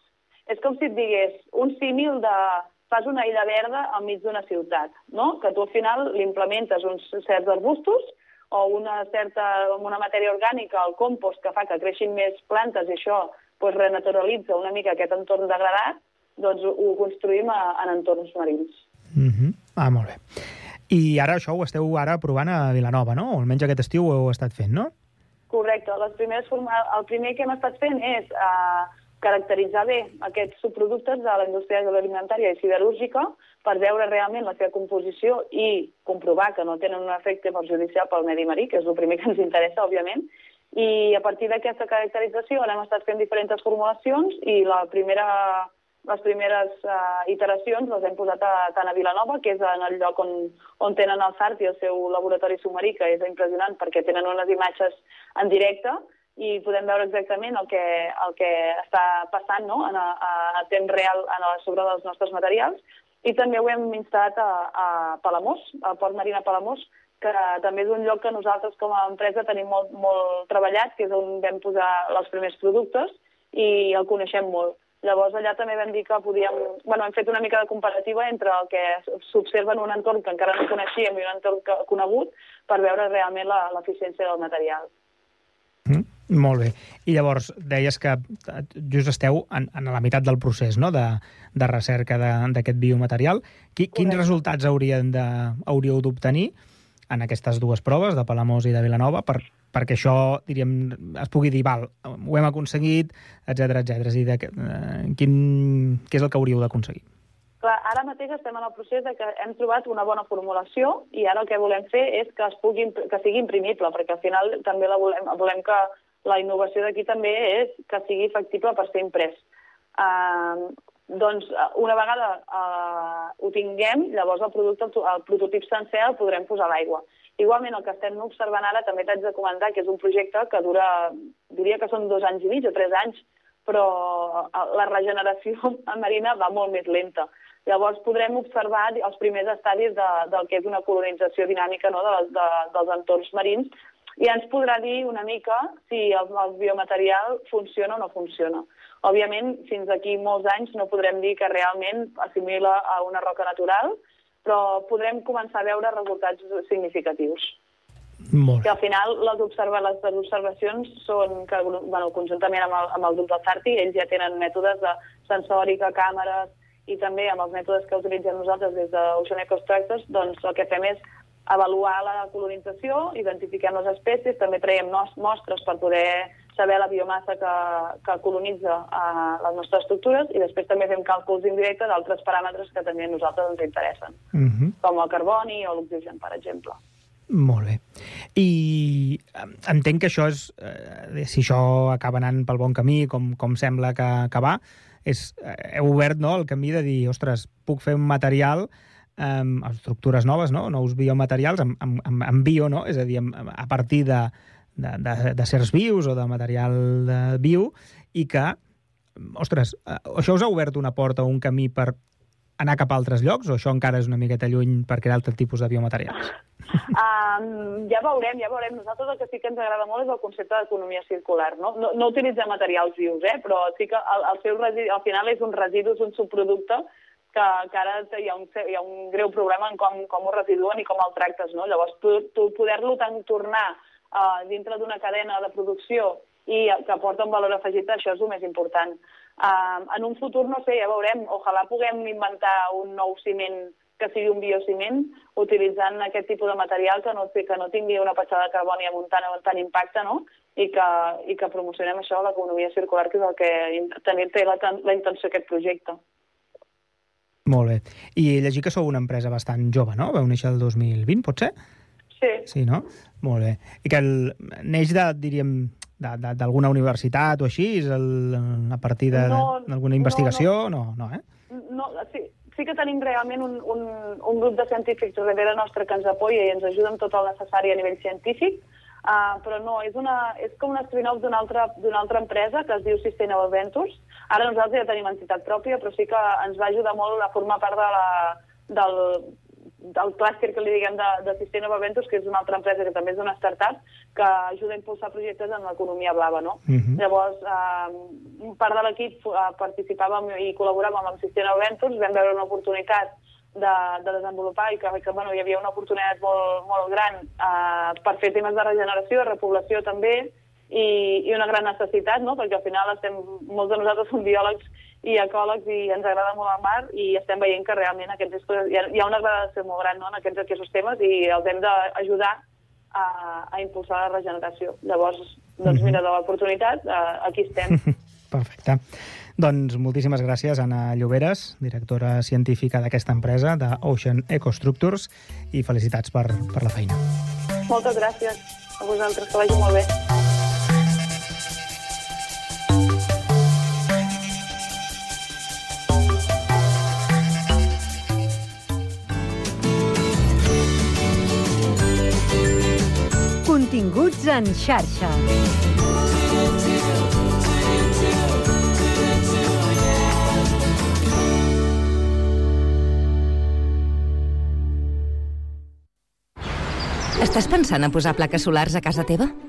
És com si et digués un símil de fas una illa verda enmig d'una ciutat, no? que tu al final li implementes uns certs arbustos o una certa una matèria orgànica, el compost, que fa que creixin més plantes i això pues, renaturalitza una mica aquest entorn degradat, doncs ho construïm a, en entorns marins. Mm -hmm. Ah, molt bé. I ara això ho esteu ara provant a Vilanova, no? O almenys aquest estiu ho heu estat fent, no? Correcte. Les primeres el primer que hem estat fent és uh, caracteritzar bé aquests subproductes de la indústria agroalimentària i siderúrgica per veure realment la seva composició i comprovar que no tenen un efecte perjudicial pel medi marí, que és el primer que ens interessa, òbviament, i a partir d'aquesta caracterització hem estat fent diferents formulacions i la primera les primeres uh, iteracions les hem posat a, tant a Vilanova, que és en el lloc on, on tenen el SART i el seu laboratori submarí, que és impressionant perquè tenen unes imatges en directe i podem veure exactament el que, el que està passant no? en a, a temps real en a, sobre dels nostres materials. I també ho hem instal·lat a, a Palamós, al Port Marina Palamós, que també és un lloc que nosaltres com a empresa tenim molt, molt treballat, que és on vam posar els primers productes i el coneixem molt. Llavors allà també vam dir que podíem... Bueno, hem fet una mica de comparativa entre el que s'observa en un entorn que encara no coneixíem i un entorn que, conegut per veure realment l'eficiència del material. Molt bé. I llavors, deies que just esteu en, en la meitat del procés no? de, de recerca d'aquest biomaterial. Qui, quins resultats haurien de, hauríeu d'obtenir en aquestes dues proves, de Palamós i de Vilanova, per, perquè això, diríem, es pugui dir, val, ho hem aconseguit, etc etc. És a dir, de, eh, quin, què és el que hauríeu d'aconseguir? Clar, ara mateix estem en el procés de que hem trobat una bona formulació i ara el que volem fer és que, es pugui, que sigui imprimible, perquè al final també la volem, volem que la innovació d'aquí també és que sigui factible per ser imprès. Uh, doncs una vegada uh, ho tinguem, llavors el producte, el prototip sencer el podrem posar a l'aigua. Igualment, el que estem observant ara també t'haig de comentar que és un projecte que dura, diria que són dos anys i mig o tres anys, però eh, la regeneració marina va molt més lenta. Llavors podrem observar els primers estadis de, del que és una colonització dinàmica no, de, de, dels entorns marins i ens podrà dir una mica si el, el biomaterial funciona o no funciona. Òbviament, fins d'aquí molts anys no podrem dir que realment assimila a una roca natural, però podrem començar a veure resultats significatius. Molt que al final les, observa, les observacions són que, bueno, conjuntament amb el, amb el grup del Sarti, ells ja tenen mètodes de sensòrica, càmeres, i també amb els mètodes que utilitzem nosaltres des d'Ocean Ecostructures, doncs el que fem és avaluar la colonització, identifiquem les espècies, també traiem mostres per poder saber la biomassa que, que colonitza uh, les nostres estructures i després també fem càlculs indirectes d'altres paràmetres que també a nosaltres ens interessen, uh Mhm. -huh. com el carboni o l'oxigen, per exemple. Molt bé. I entenc que això és, eh, si això acaba anant pel bon camí, com, com sembla que, que va, és, eh, heu obert no, el camí de dir, ostres, puc fer un material amb estructures noves, no? nous biomaterials, amb, amb, amb bio, no? és a dir, amb, a partir de, de, de, de certs vius o de material de bio, i que, ostres, eh, això us ha obert una porta o un camí per anar cap a altres llocs, o això encara és una miqueta lluny per crear altre tipus de biomaterials? Um, ja veurem, ja veurem. Nosaltres el que sí que ens agrada molt és el concepte d'economia circular. No, no, no utilitzem materials vius, eh? però sí que el, el seu residu, al final és un residu, és un subproducte que, que ara hi ha, un, hi ha un greu problema en com, com ho residuen i com el tractes. No? Llavors, tu, tu poder-lo tant tornar uh, dintre d'una cadena de producció i que aporta un valor afegit, això és el més important. Uh, en un futur, no sé, ja veurem, ojalà puguem inventar un nou ciment que sigui un biociment, utilitzant aquest tipus de material que no, que no tingui una petjada de carboni amb un tant, un tant impacte, no? I que, i que promocionem això, l'economia circular, que és el que tenir, té la, la intenció aquest projecte. Molt bé. I llegir que sou una empresa bastant jove, no? Vau néixer el 2020, pot ser? Sí. Sí, no? Molt bé. I que el, neix de, diríem, d'alguna universitat o així? És el, a partir d'alguna no, investigació? No, no, no, eh? No, sí, sí que tenim realment un, un, un grup de científics darrere nostre que ens apoya i ens ajuda amb tot el necessari a nivell científic. Uh, però no, és, una, és com un spin-off d'una altra, altra empresa que es diu Sustainable Ventures. Ara nosaltres ja tenim entitat pròpia, però sí que ens va ajudar molt a formar part de la, del, del clúster que li diguem de, de Sustainable Ventures, que és una altra empresa que també és una startup, que ajuda a impulsar projectes en l'economia blava, no? Uh -huh. Llavors, eh, part de l'equip uh, participàvem i col·laboràvem amb Sustainable Ventures, vam veure una oportunitat de, de desenvolupar i que, que bueno, hi havia una oportunitat molt, molt gran eh, per fer temes de regeneració, repoblació també, i, i una gran necessitat, no? perquè al final estem, molts de nosaltres som biòlegs i ecòlegs i ens agrada molt el mar i estem veient que realment aquestes coses, hi ha, hi ha una gradació molt gran no? en aquests, aquests temes i els hem d'ajudar a, a impulsar la regeneració. Llavors, doncs mira, de l'oportunitat, eh, aquí estem. Perfecte. Doncs moltíssimes gràcies, Anna Lloberes, directora científica d'aquesta empresa, de Ocean Ecostructures, i felicitats per, per la feina. Moltes gràcies a vosaltres, que vagi molt bé. Continguts en xarxa. Estàs pensant en posar plaques solars a casa teva?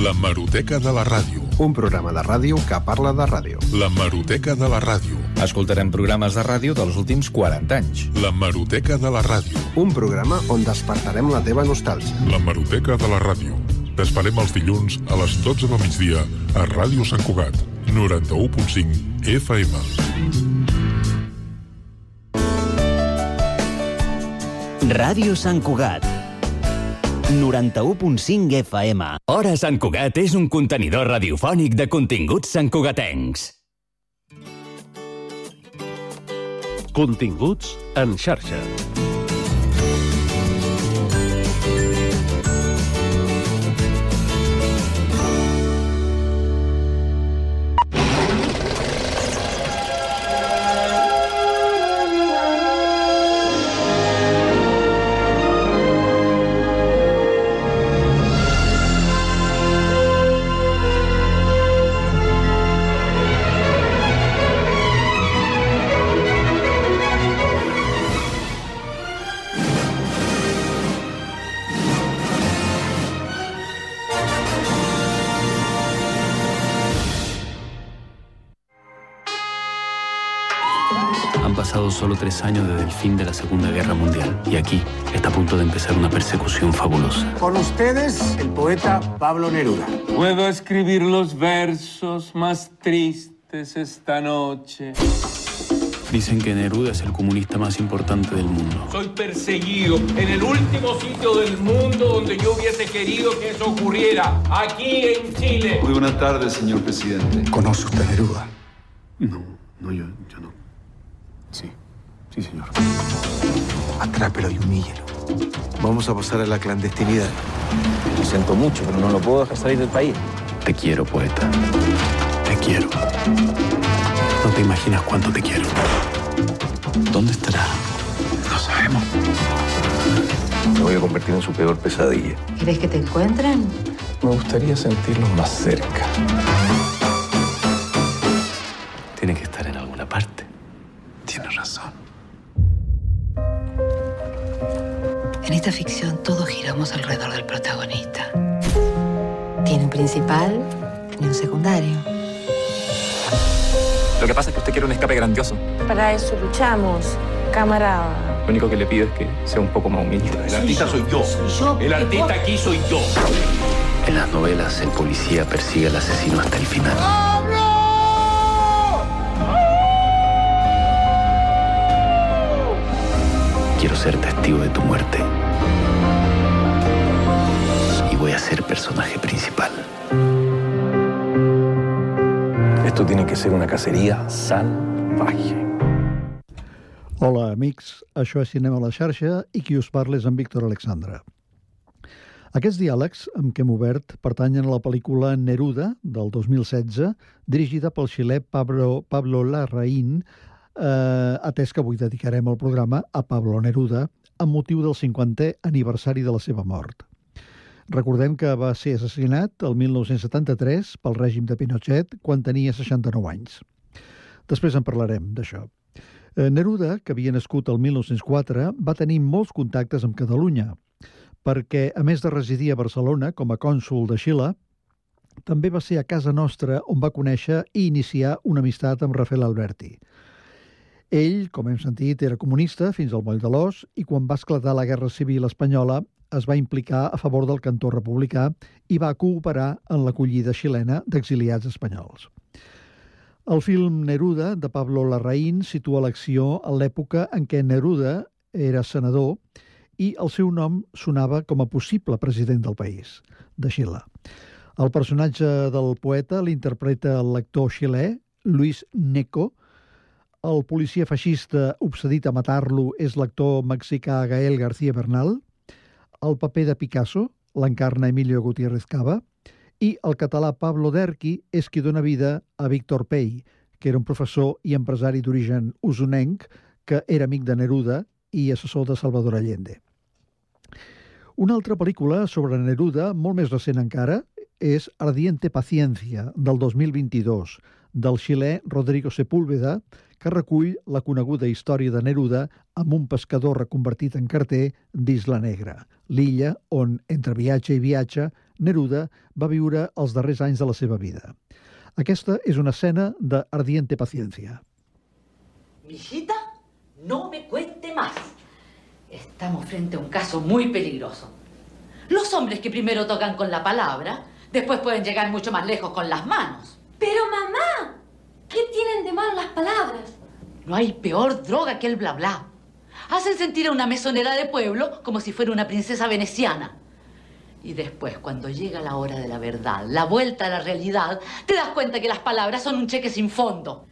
La Maroteca de la Ràdio. Un programa de ràdio que parla de ràdio. La Maroteca de la Ràdio. Escoltarem programes de ràdio dels últims 40 anys. La Maroteca de la Ràdio. Un programa on despertarem la teva nostàlgia. La Maroteca de la Ràdio. T'esperem els dilluns a les 12 del migdia a Ràdio Sant Cugat, 91.5 FM. Ràdio Sant Cugat. 91.5 FM. Hora Sant Cugat és un contenidor radiofònic de continguts santcugatencs. Continguts en xarxa. Tres años desde el fin de la Segunda Guerra Mundial y aquí está a punto de empezar una persecución fabulosa. Con ustedes, el poeta Pablo Neruda. Puedo escribir los versos más tristes esta noche. Dicen que Neruda es el comunista más importante del mundo. Soy perseguido en el último sitio del mundo donde yo hubiese querido que eso ocurriera, aquí en Chile. Muy buenas tardes, señor presidente. ¿Conoce usted a Neruda? No, no, yo. Sí, señor. Atrápelo y humíllelo. Vamos a pasar a la clandestinidad. Lo siento mucho, pero no lo puedo dejar salir del país. Te quiero, poeta. Te quiero. No te imaginas cuánto te quiero. ¿Dónde estará? No sabemos. Me voy a convertir en su peor pesadilla. ¿Quieres que te encuentren? Me gustaría sentirlos más cerca. Esta ficción todos giramos alrededor del protagonista. Tiene un principal y un secundario. Lo que pasa es que usted quiere un escape grandioso. Para eso luchamos, camarada. Lo único que le pido es que sea un poco más humilde. El artista soy yo. El artista aquí soy yo. En las novelas, el policía persigue al asesino hasta el final. Quiero ser testigo de tu muerte. Ser personaje principal. Esto tiene que ser una cacería salvaje. Hola, amics. Això és Cinema a la xarxa i qui us parla és en Víctor Alexandra. Aquests diàlegs amb què hem obert pertanyen a la pel·lícula Neruda, del 2016, dirigida pel xilè Pablo, Pablo Larraín, eh, atès que avui dedicarem el programa a Pablo Neruda amb motiu del 50è aniversari de la seva mort. Recordem que va ser assassinat el 1973 pel règim de Pinochet quan tenia 69 anys. Després en parlarem d'això. Eh, Neruda, que havia nascut el 1904, va tenir molts contactes amb Catalunya, perquè, a més de residir a Barcelona com a cònsul de Xile, també va ser a casa nostra on va conèixer i iniciar una amistat amb Rafael Alberti. Ell, com hem sentit, era comunista fins al moll de l'os i quan va esclatar la Guerra Civil Espanyola es va implicar a favor del cantó republicà i va cooperar en l'acollida xilena d'exiliats espanyols. El film Neruda, de Pablo Larraín, situa l'acció a l'època en què Neruda era senador i el seu nom sonava com a possible president del país, de Xile. El personatge del poeta l'interpreta el lector xilè, Luis Neco. El policia feixista obsedit a matar-lo és l'actor mexicà Gael García Bernal. El paper de Picasso l'encarna Emilio Gutiérrez Cava i el català Pablo Derqui és qui dona vida a Víctor Pey, que era un professor i empresari d'origen usonenc que era amic de Neruda i assessor de Salvador Allende. Una altra pel·lícula sobre Neruda, molt més recent encara, és Ardiente Paciencia, del 2022, del xilè Rodrigo Sepúlveda, que recull la coneguda història de Neruda amb un pescador reconvertit en carter d'Isla Negra, l'illa on, entre viatge i viatge, Neruda va viure els darrers anys de la seva vida. Aquesta és una escena de Ardiente Paciencia. Mijita, no me cuente más. Estamos frente a un caso muy peligroso. Los hombres que primero tocan con la palabra, después pueden llegar mucho más lejos con las manos. Pero mamá, ¿qué tienen de malo las palabras? No hay peor droga que el bla bla. Hacen sentir a una mesonera de pueblo como si fuera una princesa veneciana. Y después, cuando llega la hora de la verdad, la vuelta a la realidad, te das cuenta que las palabras son un cheque sin fondo.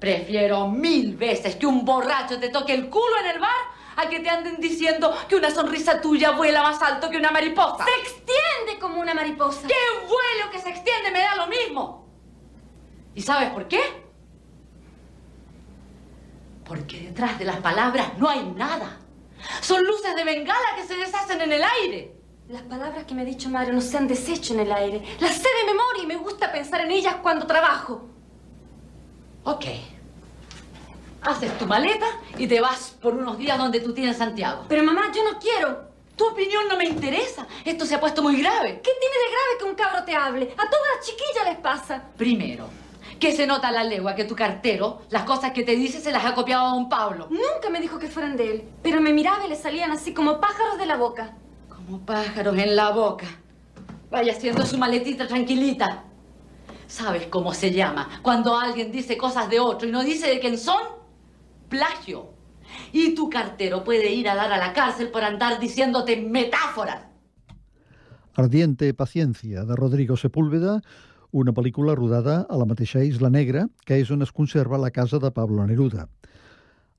Prefiero mil veces que un borracho te toque el culo en el bar a que te anden diciendo que una sonrisa tuya vuela más alto que una mariposa. Se extiende como una mariposa. ¡Qué vuelo que se extiende! Me da lo mismo. ¿Y sabes por qué? Porque detrás de las palabras no hay nada. Son luces de bengala que se deshacen en el aire. Las palabras que me ha dicho Mario no se han deshecho en el aire. Las sé de memoria y me gusta pensar en ellas cuando trabajo. Ok. Haces tu maleta y te vas por unos días donde tú tienes Santiago. Pero mamá, yo no quiero. Tu opinión no me interesa. Esto se ha puesto muy grave. ¿Qué tiene de grave que un cabro te hable? A todas las chiquillas les pasa. Primero, que se nota a la legua que tu cartero, las cosas que te dice se las ha copiado a don Pablo. Nunca me dijo que fueran de él, pero me miraba y le salían así como pájaros de la boca. Como pájaros en la boca. Vaya haciendo su maletita tranquilita. ¿Sabes cómo se llama? Cuando alguien dice cosas de otro y no dice de quién son. Plagio. Y tu cartero puede ir a dar a la cárcel por andar diciéndote metáforas. Ardiente Paciencia, de Rodrigo Sepúlveda, una pel·lícula rodada a la mateixa Isla Negra, que és on es conserva la casa de Pablo Neruda.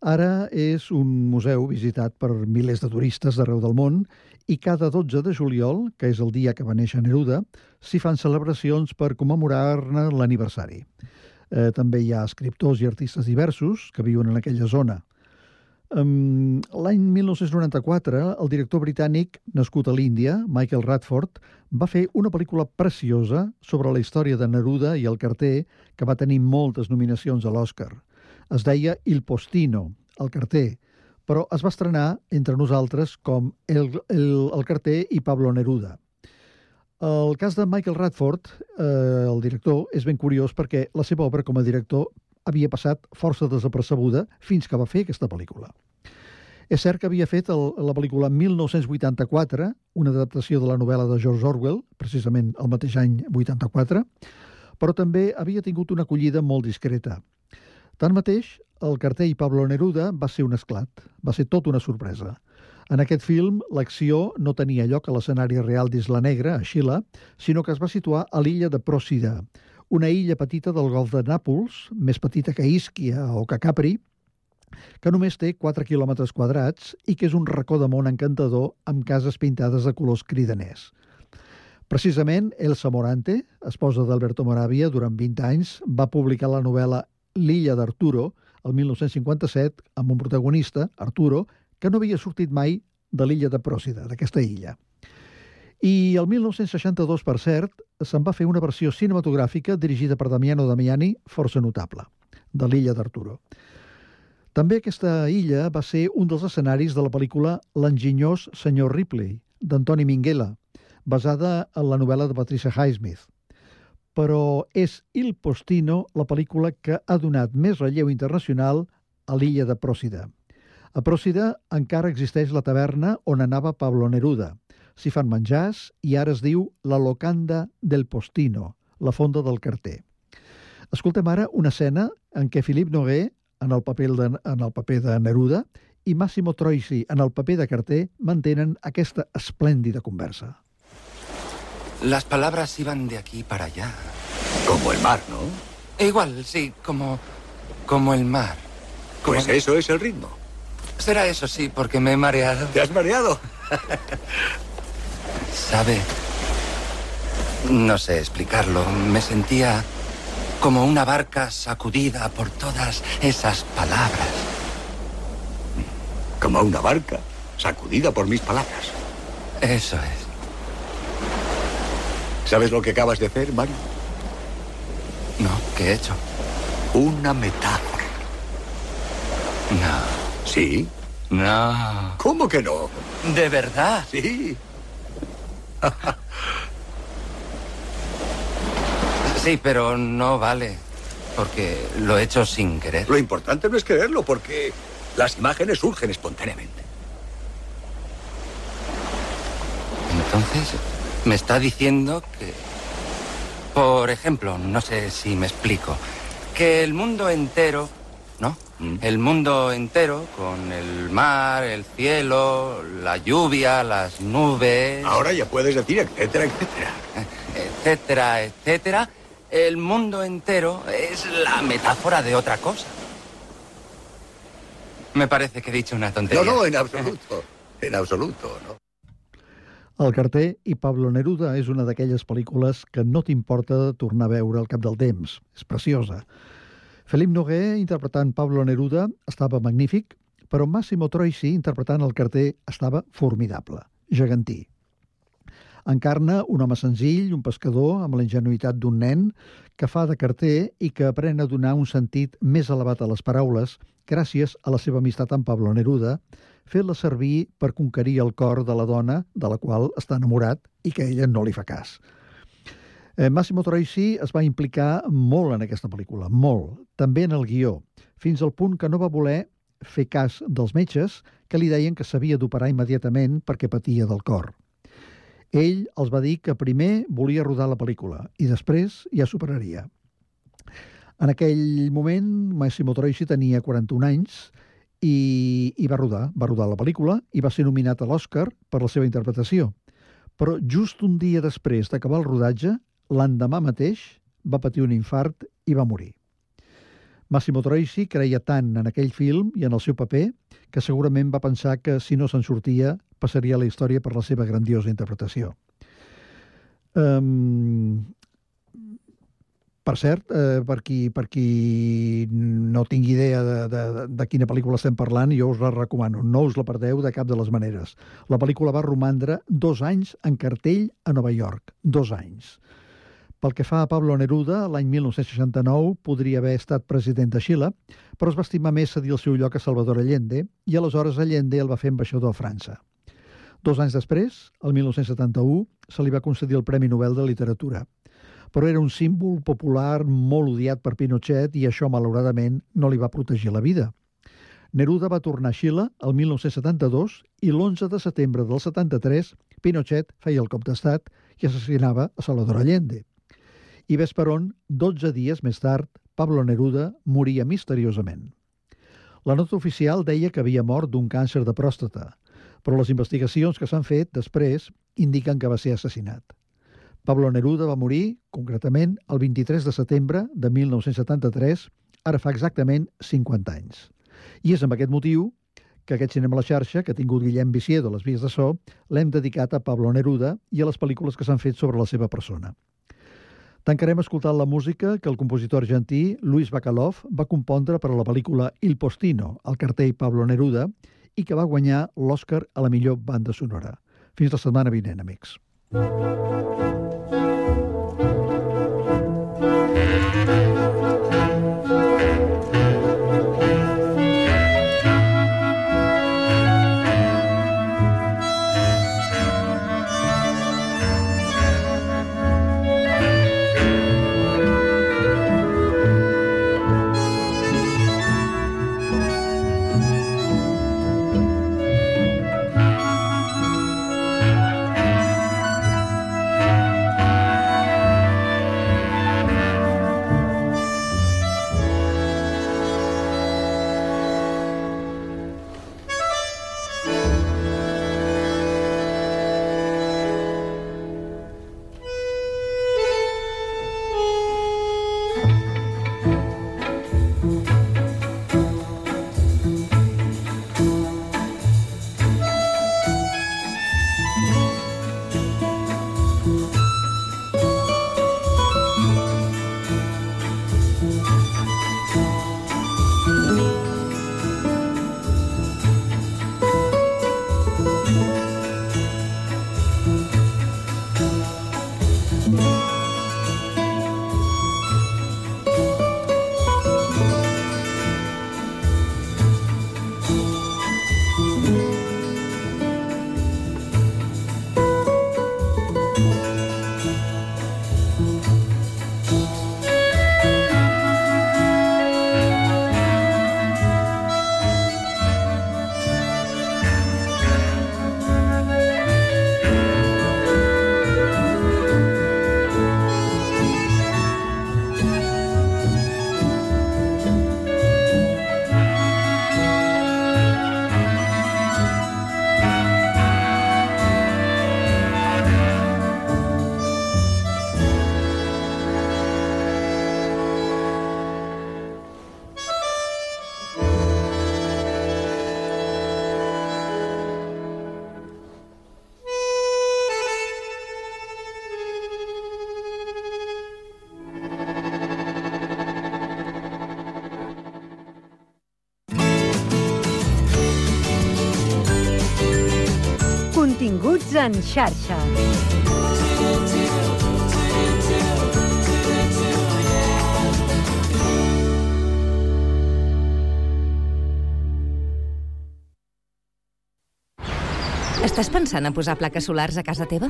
Ara és un museu visitat per milers de turistes d'arreu del món i cada 12 de juliol, que és el dia que va néixer Neruda, s'hi fan celebracions per commemorar-ne l'aniversari. Eh, també hi ha escriptors i artistes diversos que viuen en aquella zona. L'any 1994, el director britànic, nascut a l'Índia, Michael Radford, va fer una pel·lícula preciosa sobre la història de Neruda i el carter, que va tenir moltes nominacions a l'Oscar. Es deia Il Postino, el carter, però es va estrenar entre nosaltres com El, el, el carter i Pablo Neruda. El cas de Michael Radford, eh, el director, és ben curiós perquè la seva obra com a director havia passat força desapercebuda fins que va fer aquesta pel·lícula. És cert que havia fet el, la pel·lícula 1984, una adaptació de la novel·la de George Orwell, precisament el mateix any 84, però també havia tingut una acollida molt discreta. Tanmateix, el carter i Pablo Neruda va ser un esclat, va ser tot una sorpresa. En aquest film, l'acció no tenia lloc a l'escenari real d'Isla Negra, a Xile, sinó que es va situar a l'illa de Procida, una illa petita del golf de Nàpols, més petita que Isquia o que Capri, que només té 4 quilòmetres quadrats i que és un racó de món encantador amb cases pintades de colors cridaners. Precisament, Elsa Morante, esposa d'Alberto Moravia, durant 20 anys, va publicar la novel·la L'illa d'Arturo, el 1957, amb un protagonista, Arturo, que no havia sortit mai de l'illa de Pròsida, d'aquesta illa. I el 1962, per cert, se'n va fer una versió cinematogràfica dirigida per Damiano Damiani, força notable, de l'illa d'Arturo. També aquesta illa va ser un dels escenaris de la pel·lícula L'enginyós senyor Ripley, d'Antoni Minghella, basada en la novel·la de Patricia Highsmith. Però és Il Postino la pel·lícula que ha donat més relleu internacional a l'illa de Pròsida. A Pròsida encara existeix la taverna on anava Pablo Neruda. S'hi fan menjars i ara es diu la locanda del Postino, la fonda del carter. Escoltem ara una escena en què Philippe Noguer, en el paper de, en el paper de Neruda, i Massimo Troisi, en el paper de carter, mantenen aquesta esplèndida conversa. Las palabras iban de aquí para allá. Como el mar, ¿no? Igual, sí, como. como el mar. Pues Como- eso es el ritmo. Será eso, sí, porque me he mareado. ¿Te has mareado? ¿Sabe? No sé explicarlo. Me sentía como una barca sacudida por todas esas palabras. Como una barca, sacudida por mis palabras. Eso es. ¿Sabes lo que acabas de hacer, Mario? No, ¿qué he hecho? Una metáfora. No. ¿Sí? No. ¿Cómo que no? ¿De verdad? Sí. Sí, pero no vale. Porque lo he hecho sin querer. Lo importante no es quererlo, porque las imágenes surgen espontáneamente. Entonces, me está diciendo que, por ejemplo, no sé si me explico, que el mundo entero, ¿no? El mundo entero, con el mar, el cielo, la lluvia, las nubes... Ahora ya puedes decir etcétera, etcétera. Etcétera, etcétera. El mundo entero es la metáfora de otra cosa. Me parece que he dicho una tontería. No, no, en absoluto. En absoluto, no. El carter i Pablo Neruda és una d'aquelles pel·lícules que no t'importa tornar a veure al cap del temps. És preciosa. Felip Noguer, interpretant Pablo Neruda, estava magnífic, però Massimo Troisi, interpretant el carter, estava formidable, gegantí. Encarna un home senzill, un pescador, amb la ingenuïtat d'un nen, que fa de carter i que aprèn a donar un sentit més elevat a les paraules gràcies a la seva amistat amb Pablo Neruda, fent-la servir per conquerir el cor de la dona de la qual està enamorat i que ella no li fa cas. Eh, Massimo Troisi es va implicar molt en aquesta pel·lícula, molt, també en el guió, fins al punt que no va voler fer cas dels metges que li deien que s'havia d'operar immediatament perquè patia del cor. Ell els va dir que primer volia rodar la pel·lícula i després ja superaria. En aquell moment, Massimo Troisi tenia 41 anys i, i va rodar, va rodar la pel·lícula i va ser nominat a l'Oscar per la seva interpretació. Però just un dia després d'acabar el rodatge, l'endemà mateix va patir un infart i va morir. Massimo Troisi creia tant en aquell film i en el seu paper que segurament va pensar que si no se'n sortia passaria a la història per la seva grandiosa interpretació. Um, per cert, eh, per, qui, per qui no tingui idea de, de, de quina pel·lícula estem parlant, jo us la recomano. No us la perdeu de cap de les maneres. La pel·lícula va romandre dos anys en cartell a Nova York. Dos anys. Pel que fa a Pablo Neruda, l'any 1969 podria haver estat president de Xile, però es va estimar més cedir el seu lloc a Salvador Allende i aleshores Allende el va fer ambaixador a França. Dos anys després, el 1971, se li va concedir el Premi Nobel de Literatura. Però era un símbol popular molt odiat per Pinochet i això, malauradament, no li va protegir la vida. Neruda va tornar a Xile el 1972 i l'11 de setembre del 73 Pinochet feia el cop d'estat i assassinava a Salvador Allende. I ves per on, 12 dies més tard, Pablo Neruda moria misteriosament. La nota oficial deia que havia mort d'un càncer de pròstata, però les investigacions que s'han fet després indiquen que va ser assassinat. Pablo Neruda va morir, concretament, el 23 de setembre de 1973, ara fa exactament 50 anys. I és amb aquest motiu que aquest cinema a la xarxa, que ha tingut Guillem Viciedo a les vies de so, l'hem dedicat a Pablo Neruda i a les pel·lícules que s'han fet sobre la seva persona. Tancarem escoltant la música que el compositor argentí Luis Bacalov va compondre per a la pel·lícula Il Postino, el cartell Pablo Neruda, i que va guanyar l'Oscar a la millor banda sonora. Fins la setmana vinent, amics. Continguts en xarxa. Estàs pensant a posar plaques solars a casa teva?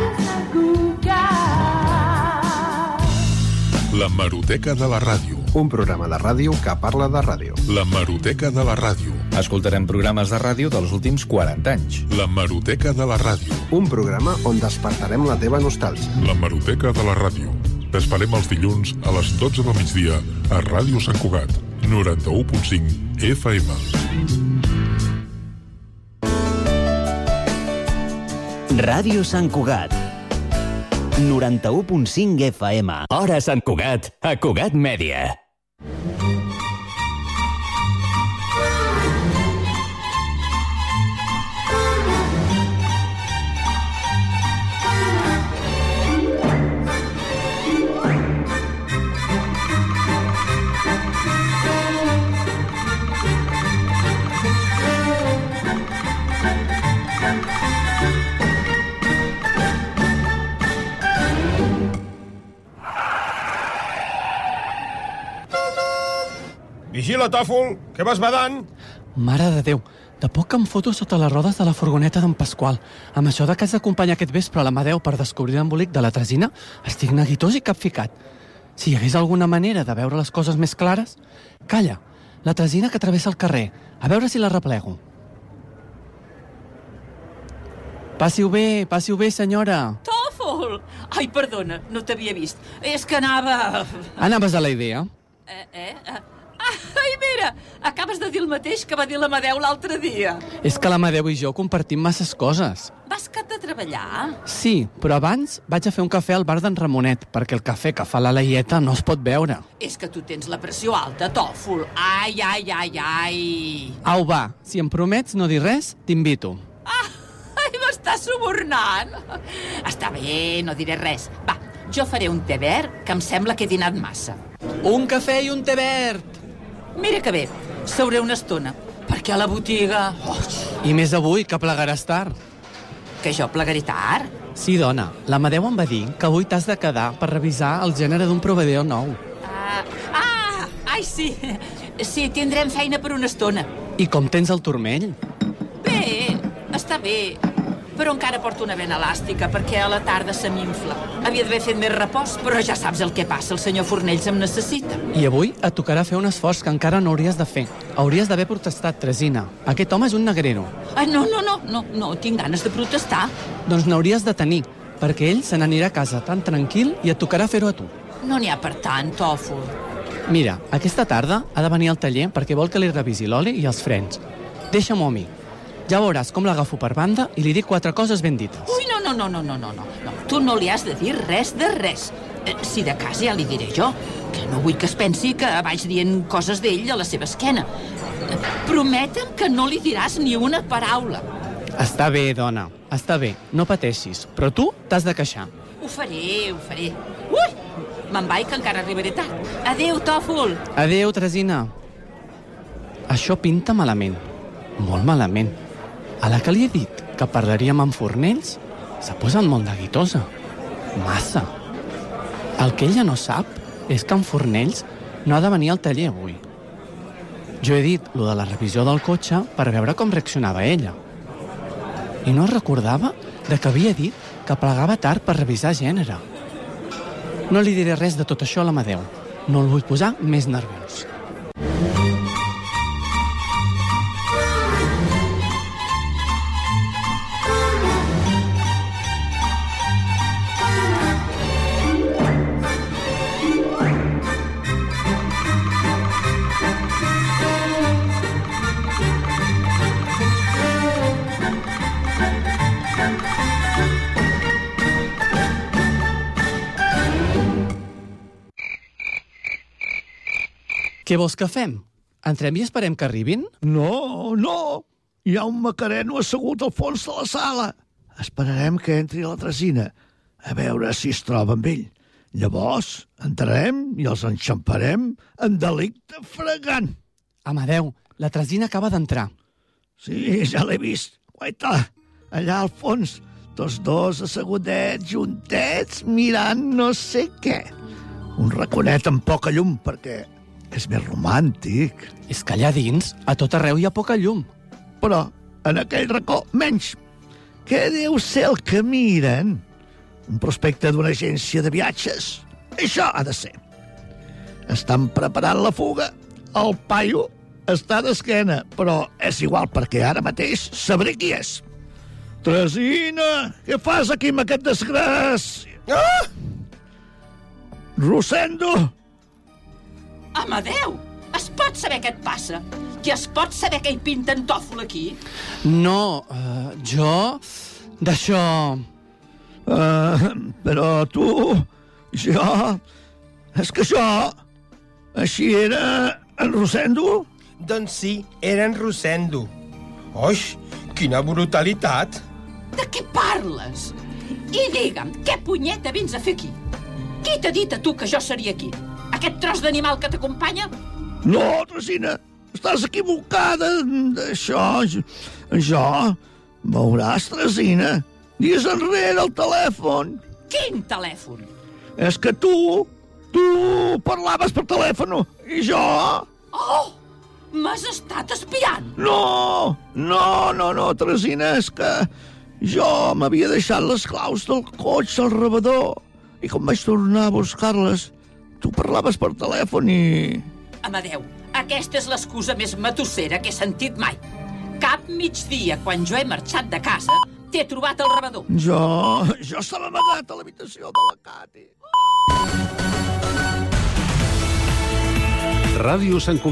La Maroteca de la Ràdio. Un programa de ràdio que parla de ràdio. La Maroteca de la Ràdio. Escoltarem programes de ràdio dels últims 40 anys. La Maroteca de la Ràdio. Un programa on despertarem la teva nostàlgia. La Maroteca de la Ràdio. T'esperem els dilluns a les 12 del migdia a Ràdio Sant Cugat, 91.5 FM. Ràdio Sant Cugat. 91.5 FM. Hora Sant Cugat, a Cugat Mèdia. Vigila, tòfol, que vas badant. Mare de Déu, de poc que em foto sota les rodes de la furgoneta d'en Pasqual. Amb això de que has d'acompanyar aquest vespre a l'Amadeu per descobrir l'embolic de la Tresina, estic neguitós i capficat. Si hi hagués alguna manera de veure les coses més clares... Calla, la Tresina que travessa el carrer. A veure si la replego. Passi-ho bé, passi-ho bé, senyora. Tòfol! Ai, perdona, no t'havia vist. És que anava... Anaves a la idea? Eh, eh? eh? Ai, mira, acabes de dir el mateix que va dir l'Amadeu l'altre dia. És que l'Amadeu i jo compartim masses coses. Vas cap de treballar? Sí, però abans vaig a fer un cafè al bar d'en Ramonet, perquè el cafè que fa la Laieta no es pot veure. És que tu tens la pressió alta, Tòfol. Ai, ai, ai, ai. Au, va, si em promets no dir res, t'invito. Ah, ai, m'estàs subornant. Està bé, no diré res. Va, jo faré un té verd que em sembla que he dinat massa. Un cafè i un té verd! Mira que bé, seuré una estona, perquè a la botiga... Oh, I més avui, que plegaràs tard. que jo plegaré tard? Sí, dona, l'Amadeu em va dir que avui t'has de quedar per revisar el gènere d'un proveïdor nou. Ah, ah, ai, sí. Sí, tindrem feina per una estona. I com tens el turmell? Bé, està bé, però encara porto una vena elàstica perquè a la tarda se m'infla. Havia d'haver fet més repòs, però ja saps el que passa, el senyor Fornells em necessita. I avui et tocarà fer un esforç que encara no hauries de fer. Hauries d'haver protestat, Tresina. Aquest home és un negrero. Ah, no, no, no, no, no, tinc ganes de protestar. Doncs n'hauries de tenir, perquè ell se n'anirà a casa tan tranquil i et tocarà fer-ho a tu. No n'hi ha per tant, Tòfol. Mira, aquesta tarda ha de venir al taller perquè vol que li revisi l'oli i els frens. Deixa-m'ho a mi. Ja veuràs com l'agafo per banda i li dic quatre coses ben dites. Ui, no, no, no, no, no, no, no. Tu no li has de dir res de res. Eh, si de cas ja li diré jo, que no vull que es pensi que vaig dient coses d'ell a la seva esquena. Eh, Prometem que no li diràs ni una paraula. Està bé, dona, està bé, no pateixis, però tu t'has de queixar. Ho faré, ho faré. Ui, me'n vaig que encara arribaré tard. Adéu, Tòfol. Adéu, Tresina. Això pinta malament, molt malament. A la que li he dit que parlaríem amb Fornells, s'ha posat molt neguitosa. Massa. El que ella no sap és que en Fornells no ha de venir al taller avui. Jo he dit lo de la revisió del cotxe per veure com reaccionava ella. I no recordava de que havia dit que plegava tard per revisar gènere. No li diré res de tot això a l'Amadeu. No el vull posar més nerviós. Què vols que fem? Entrem i esperem que arribin? No, no! Hi ha un macareno assegut al fons de la sala. Esperarem que entri a la tresina, a veure si es troba amb ell. Llavors, entrarem i els enxamparem en delicte fregant. Amadeu, la Tresina acaba d'entrar. Sí, ja l'he vist. Guaita, allà al fons, tots dos assegudets, juntets, mirant no sé què. Un raconet amb poca llum, perquè és més romàntic. És que allà dins, a tot arreu hi ha poca llum. Però en aquell racó, menys. Què deu ser el que miren? Un prospecte d'una agència de viatges. Això ha de ser. Estan preparant la fuga. El paio està d'esquena, però és igual perquè ara mateix sabré qui és. Tresina, què fas aquí amb aquest desgràcia? Ah! Rosendo, Amadeu, es pot saber què et passa? I es pot saber què hi pinta en Tòfol aquí? No, uh, jo... D'això... Uh, però tu, jo... És que això... Així era en Rosendo? Doncs sí, era en Rosendo. Oix, quina brutalitat! De què parles? I digue'm, què punyeta vens a fer aquí? Qui t'ha dit a tu que jo seria aquí? Aquest tros d'animal que t'acompanya? No, Resina, estàs equivocada d'això. Jo... Veuràs, Resina, dies enrere el telèfon. Quin telèfon? És que tu, tu parlaves per telèfon i jo... Oh, m'has estat espiant? No, no, no, no, Teresina, és que jo m'havia deixat les claus del cotxe al rebedor i com vaig tornar a buscar-les, tu parlaves per telèfon i... Amadeu, aquesta és l'excusa més matossera que he sentit mai. Cap migdia, quan jo he marxat de casa, t'he trobat el rebedor. Jo... jo estava amagat a l'habitació de la Cati. Ràdio Sant Cugat